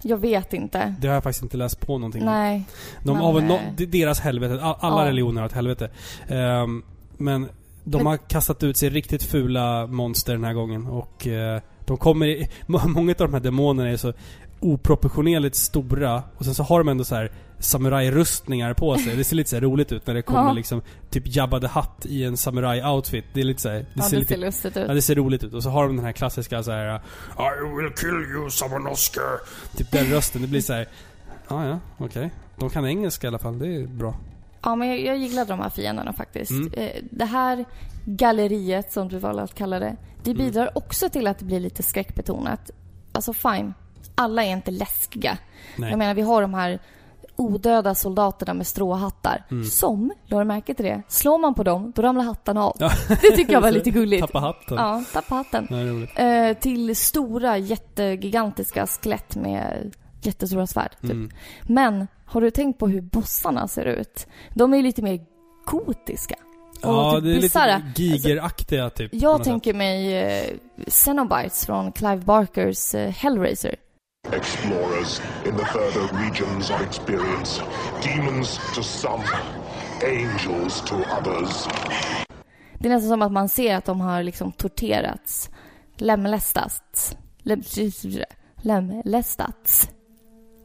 Jag vet inte. Det har jag faktiskt inte läst på någonting om. Nej. De men, har väl no, eh, deras helvete. All, alla Ja. religioner har ett helvete. Ehm, men de Men- har kastat ut sig riktigt fula monster den här gången. Och eh, de kommer... i- må- Många av de här demonerna är så oproportionerligt stora. Och sen så har de ändå så här samurajrustningar på sig. Det ser lite så roligt ut när det kommer Ja. liksom typ Jabba the Hutt i en samuraj-outfit. Det är lite så här, det ja, ser det lite ser lustigt ut. Ja, det ser roligt ut. Och så har de den här klassiska så här I will kill you, Samonosuke. Typ den rösten. Det blir så här. Ja, ja, okej. De kan engelska i alla fall. Det är bra. Ja, men jag, jag gillade de här fienderna faktiskt. Mm. Eh, Det här galleriet, som du valde att kalla det, det Mm. bidrar också till att det blir lite skräckbetonat. Alltså fine, alla är inte läskiga. Nej. Jag menar, vi har de här odöda soldaterna med stråhattar. Mm. Som, la du märke till det? Slår man på dem, då ramlar hattarna av. Ja. Det tycker jag var lite gulligt. Tappa hatten. Ja, tappa hatten. Roligt. Eh, till stora, jättegigantiska skelett med jättestora svärd. Typ. Mm. Men har du tänkt på hur bossarna ser ut? De är ju lite mer gotiska. Ja, typ det är bisarra. lite gigeraktiga typ. på Jag tänker mig eh, Xenobites från Clive Barkers eh, Hellraiser. Explorers in the further regions of experience. Demons to some, angels to others. Det är nästan som att man ser att de har liksom torterats, lemlästats, lem, lemlästats.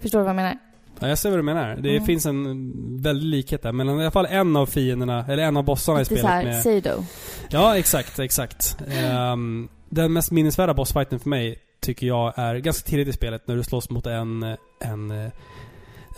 Förstår du vad jag menar? Ja, jag ser vad du menar. Det Mm. finns en väldig likhet där. Men i alla fall en av fienderna, eller en av bossarna i Lite spelet såhär med... Sado. Ja, exakt, exakt. Ehm, den mest minnesvärda bossfighten för mig tycker jag är ganska tidigt i spelet när du slåss mot en, en,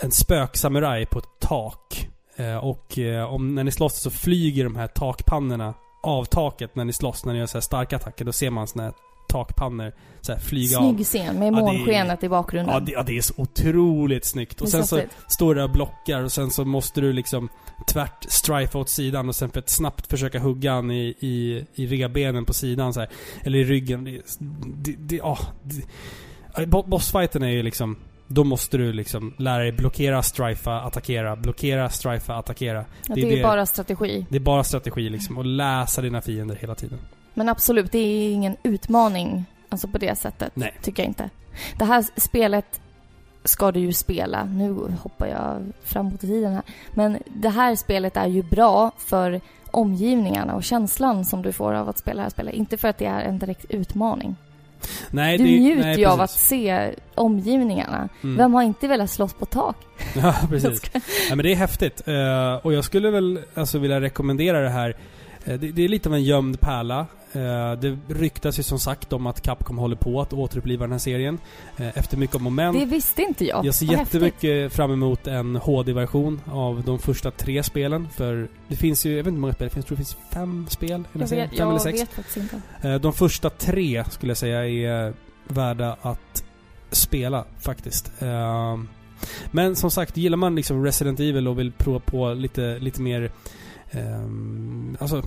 en spöksamuraj på ett tak. Eh, och eh, om, när ni slåss så flyger de här takpannorna av taket när ni slåss, när ni gör så här starka attacker. Då ser man såna här takpannor så här flyga av. Snygg scen med Ja, det månskenet i bakgrunden. Ja det, ja, det är så otroligt snyggt. Och Det sen så står där och blockar och sen så måste du liksom tvärt strifa åt sidan och sen för att snabbt försöka hugga han i, i, i rebenen på sidan så här, Eller i ryggen. Det, det, det, ja, det, ja, bo- Bossfighten är ju liksom då måste du liksom lära dig blockera, strifa, attackera. Blockera, strifa, attackera. Ja, det det är ju det- bara strategi. Det är bara strategi liksom. Och läsa dina fiender hela tiden. Men absolut, det är ingen utmaning. Alltså på det sättet. Nej. Tycker jag inte. Det här spelet ska du ju spela. Nu hoppar jag framåt i tiden här. Men det här spelet är ju bra för omgivningarna och känslan som du får av att spela det här spelet. Inte för att det är en direkt utmaning. Nej, Du det, njuter nej, ju av att se omgivningarna. Mm. Vem har inte velat slåss på tak? Ja, precis. Ja, men det är häftigt. Eh, och jag skulle väl alltså vilja rekommendera det här. Eh, det, det är lite av en gömd pärla. Eh, det ryktas ju som sagt om att Capcom håller på att återuppliva den här serien. Eh, efter mycket om och men. Det visste inte jag. Jag ser Vad häftigt. jättemycket fram emot en HD-version av de första tre spelen. För det finns ju, jag vet inte hur många spel det finns. Jag tror det finns fem spel i den här Jag serien. Fem eller sex. vet faktiskt inte. Eh, De första tre skulle jag säga är värda att spela faktiskt. Men som sagt, gillar man liksom Resident Evil och vill prova på lite, lite mer... Alltså,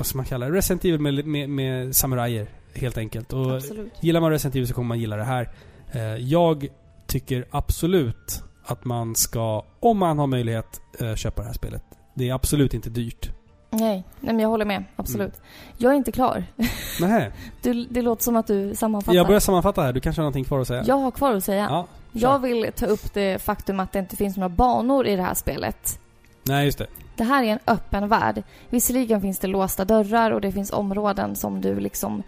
vad ska man kalla det? Resident Evil med, med, med samurajer, helt enkelt. Och Absolut. gillar man Resident Evil så kommer man gilla det här. Eh, Jag tycker absolut att man ska, om man har möjlighet, eh, köpa det här spelet. Det är absolut inte dyrt. Nej, nej men jag håller med. Absolut. Mm. Jag är inte klar. Nej, Du, det låter som att du sammanfattar. jag börjar sammanfatta här. Du kanske har någonting kvar att säga? Jag har kvar att säga. Ja, Jag vill ta upp det faktum att det inte finns några banor i det här spelet. Nej, just det. Det här är en öppen värld. Visserligen finns det låsta dörrar och det finns områden som du liksom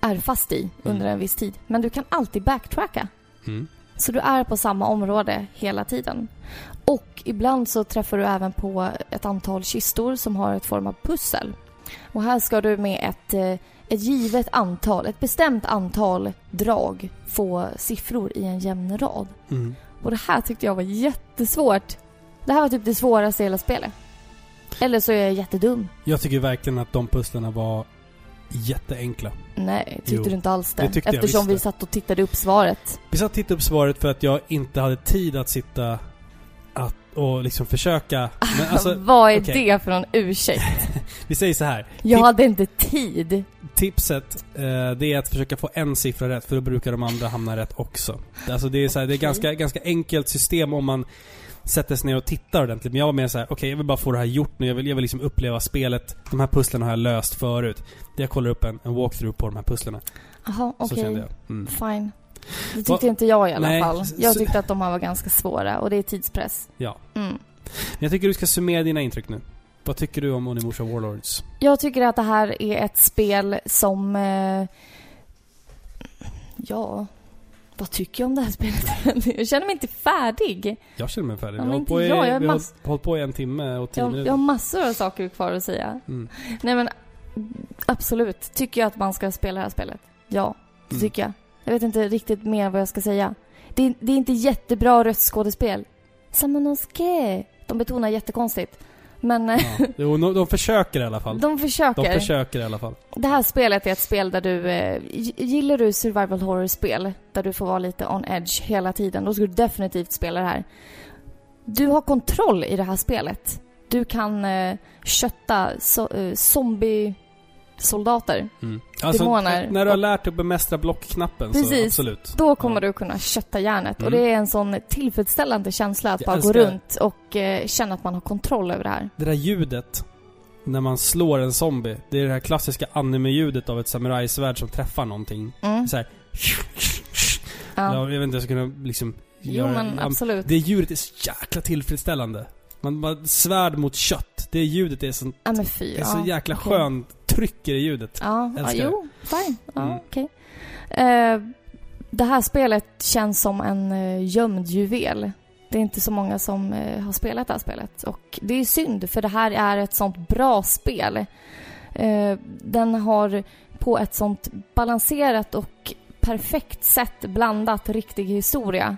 är fast i under en viss tid. Men du kan alltid backtracka. Mm. Så du är på samma område hela tiden. Och ibland så träffar du även på ett antal kistor som har ett form av pussel. Och här ska du med ett, eh, ett givet antal, ett bestämt antal drag få siffror i en jämn rad. Mm. Och det här tyckte jag var jättesvårt. Det här var typ det svåraste i hela spelet. Eller så är jag jättedum. Jag tycker verkligen att de pusslerna var jätteenkla. Nej, tyckte Jo, du inte alls det? det tyckte Eftersom vi satt och tittade upp svaret. Vi satt och tittade upp svaret för att jag inte hade tid att sitta att, och liksom försöka. Men alltså, Vad är okej. det för någon ursäkt? vi säger så här. Jag Tip- hade inte tid. Tipset, eh, det är att försöka få en siffra rätt för då brukar de andra hamna rätt också. Alltså det är så här, det är ganska, ganska enkelt system om man sätter sig ner och tittar ordentligt. Men jag var mer så här: okej jag vill bara få det här gjort nu. Jag vill, jag vill liksom uppleva spelet. De här pusslen har jag löst förut. Jag kollar upp en, en walkthrough på de här pusslerna. Jaha, okej. jag. Mm. Fine. Det tyckte Va- inte jag i alla Nej, fall. Jag tyckte att de här var ganska svåra och det är tidspress. Ja. Mm. Jag tycker du ska summera dina intryck nu. Vad tycker du om Onimusha Warlords? Jag tycker att det här är ett spel som... Eh, ja... Vad tycker jag om det här spelet? jag känner mig inte färdig. Jag känner mig färdig. Ja, vi har på, i, jag, jag vi har hållit på i en timme och tio Jag, jag minuter. har massor av saker kvar att säga. Mm. Nej men absolut. Tycker jag att man ska spela det här spelet? Ja, det Mm. tycker jag. Jag vet inte riktigt mer vad jag ska säga. Det är, det är inte jättebra röstskådespel. Samanosuke. De betonar jättekonstigt. Men eh, Ja. Jo, de, de försöker i alla fall. de försöker. De försöker i alla fall. Det här spelet är ett spel där du... Eh, gillar du survival horror-spel, där du får vara lite on edge hela tiden, då ska du definitivt spela det här. Du har kontroll i det här spelet. Du kan eh, kötta so, eh, zombie-soldater. Mm. Alltså, Demoner. när du har lärt dig att bemästra blockknappen så Precis. absolut. Då kommer Ja. du kunna kötta järnet. Och Mm. det är en sån tillfredsställande känsla att Jag bara gå älskar- runt och eh, känna att man har kontroll över det här. Det där ljudet när man slår en zombie. Det är det här klassiska anime-ljudet av ett samurajsvärd som träffar någonting. Mm. Så här. Ja. Ja, jag vet inte, jag ska kunna liksom Jo men absolut. Det ljudet är så jäkla tillfredsställande. Man bara, svärd mot kött. Det ljudet är, sånt, Ja men fy. det är så ja. jäkla okej. skönt tryck i det ljudet. Ja, ja jo, fine. Ja, Mm. okej. Eh, det här spelet känns som en uh, gömd juvel. Det är inte så många som eh, har spelat det här spelet. Och det är synd, för det här är ett sånt bra spel. Eh, den har på ett sånt balanserat och perfekt sätt blandat riktig historia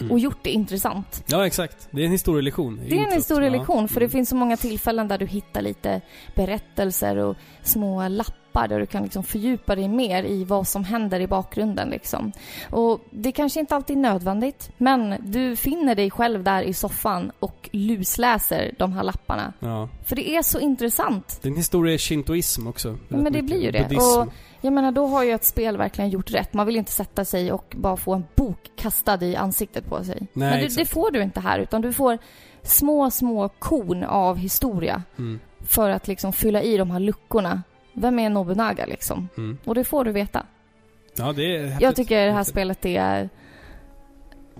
Mm. och gjort det intressant. Ja, exakt. Det är en historielektion. Det är en historielektion för det Mm. finns så många tillfällen där du hittar lite berättelser och små lappar där du kan liksom fördjupa dig mer i vad som händer i bakgrunden liksom. Och det kanske inte alltid är nödvändigt men du finner dig själv där i soffan och lusläser de här lapparna. Ja. För det är så intressant. Det är en historia i shintoism också. Ja, men det mycket. blir ju det. Buddhism. Och jag menar, då har ju ett spel verkligen gjort rätt. Man vill inte sätta sig och bara få en bok kastad i ansiktet på sig. Nej, men det, exakt. det får du inte här, utan du får små, små korn av historia Mm. för att liksom fylla i de här luckorna. Vem är Nobunaga liksom? Mm. Och det får du veta. Ja, det är häftigt. Jag tycker det här spelet är...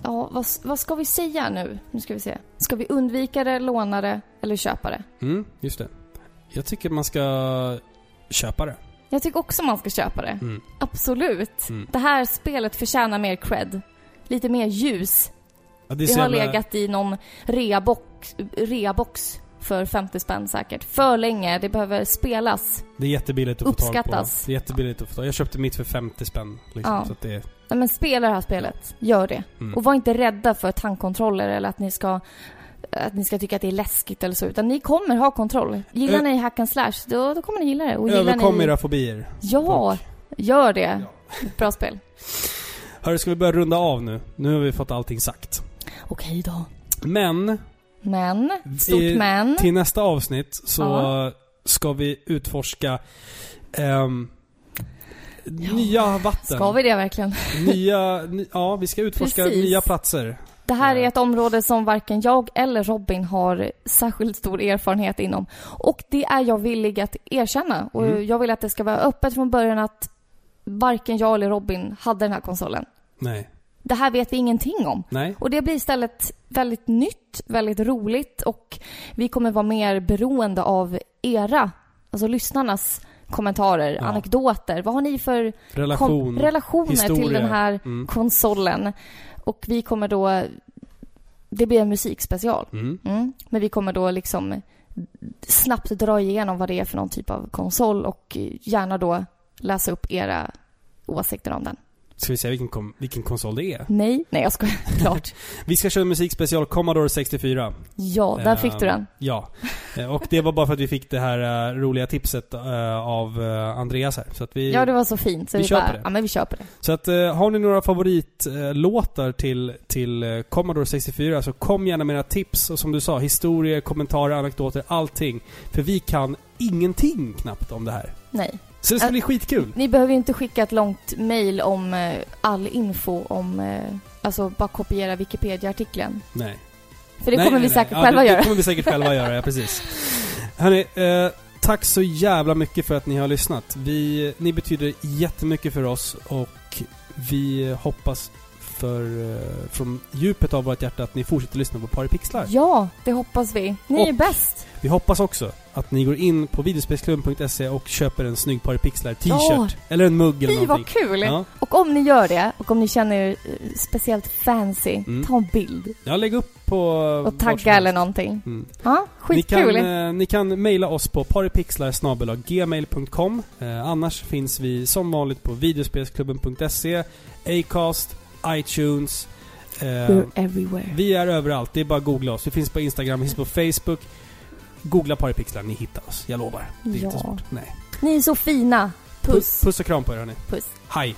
Ja, vad, vad ska vi säga nu? Nu ska vi se. Ska vi undvika det, låna det eller köpa det? Mm, just det. Jag tycker man ska köpa det. Jag tycker också man ska köpa det. Mm. Absolut. Mm. Det här spelet förtjänar mer cred. Lite mer ljus. Ja, det Det har jävla- legat i någon reabox, reabox för 50 spänn säkert. För länge. Det behöver spelas. Det är jättebilligt att få tag på. Uppskattas. Det är jättebilligt att få tag Jag köpte mitt för 50 spänn. Liksom, Ja. så att det är... Nej, men spela det här spelet. Gör det. Mm. Och var inte rädda för tankkontroller eller att ni ska att ni ska tycka att det är läskigt eller så. Utan ni kommer ha kontroll. Gillar ni hack and slash, då, då kommer ni gilla det. Och gillar Överkom ni... era fobier. Ja, gör det. Bra spel. Hörru, ska vi börja runda av nu? Nu har vi fått allting sagt. Okej då. Men, Men, stort I- men. till nästa avsnitt så Ja. ska vi utforska ehm, nya vatten. Ska vi det verkligen? Nya, ny, ja, vi ska utforska Precis. nya platser. Det här är ett område som varken jag eller Robin har särskilt stor erfarenhet inom. Och det är jag villig att erkänna. Och Mm. jag vill att det ska vara öppet från början att varken jag eller Robin hade den här konsolen. Nej. Det här vet vi ingenting om. Nej. Och det blir istället väldigt nytt, väldigt roligt och vi kommer vara mer beroende av era, alltså lyssnarnas kommentarer, Ja. anekdoter. Vad har ni för Relation. relationer till historia. den här Mm. konsolen? Och vi kommer då... Det blir en musikspecial. Mm. Mm. Men vi kommer då liksom snabbt dra igenom vad det är för någon typ av konsol och gärna då läsa upp era åsikter om den. Ska vi säga vilken, kom, vilken konsol det är? Nej, nej jag skojar. Klart. Vi ska köra musikspecial Commodore 64. Ja, där fick du Ehm, den. Ja. Eh, Och det var bara för att vi fitt det här eh, roliga tipset eh, av Andreas här. Så att vi... Ja, det var så fint. Så vi vi, köper bara, det. ja men vi köper det. Så att, har ni några favoritlåtar till, till Commodore 64 så kom gärna med era tips och som du sa, historier, kommentarer, anekdoter, allting. För vi kan ingenting knappt om det här. Nej. Så det ska bli skitkul. Ni behöver ju inte skicka ett långt mail om eh, all info om, eh, alltså bara kopiera Wikipedia-artikeln. Nej. För det Nej, kommer nej, vi nej. säkert Ja, själva det, göra. Det kommer vi säkert själva göra, ja precis. Hörni, eh, tack så jävla mycket för att ni har lyssnat. Vi, ni betyder jättemycket för oss och vi hoppas för, eh, från djupet av vårt hjärta att ni fortsätter lyssna på Paripixlar. Ja, det hoppas vi. Ni är Och- bäst. Vi hoppas också att ni går in på videospelsklubben.se och köper en snygg Paripixlar t-shirt. Ja. Eller en mugg eller Fy vad någonting. kul! Ja. Och om ni gör det, och om ni känner er eh, speciellt fancy, Mm. ta en bild. ja, lägg upp på... Och vart som tagga eller någonting. Mm. Ja, Ni kan, skitkul. eh, ni kan mejla oss på paripixlar.gmail.com eh, Annars finns vi som vanligt på videospelsklubben.se Acast, iTunes eh, We're everywhere. Vi är överallt, det är bara att googla oss. Vi finns på Instagram, vi finns på Facebook Googla Paripixlar, ni hittar oss. Jag lovar. Det är inte Ja. svårt. Nej. Ni är så fina. Puss. Puss och kram på er hörni. Puss. Hej!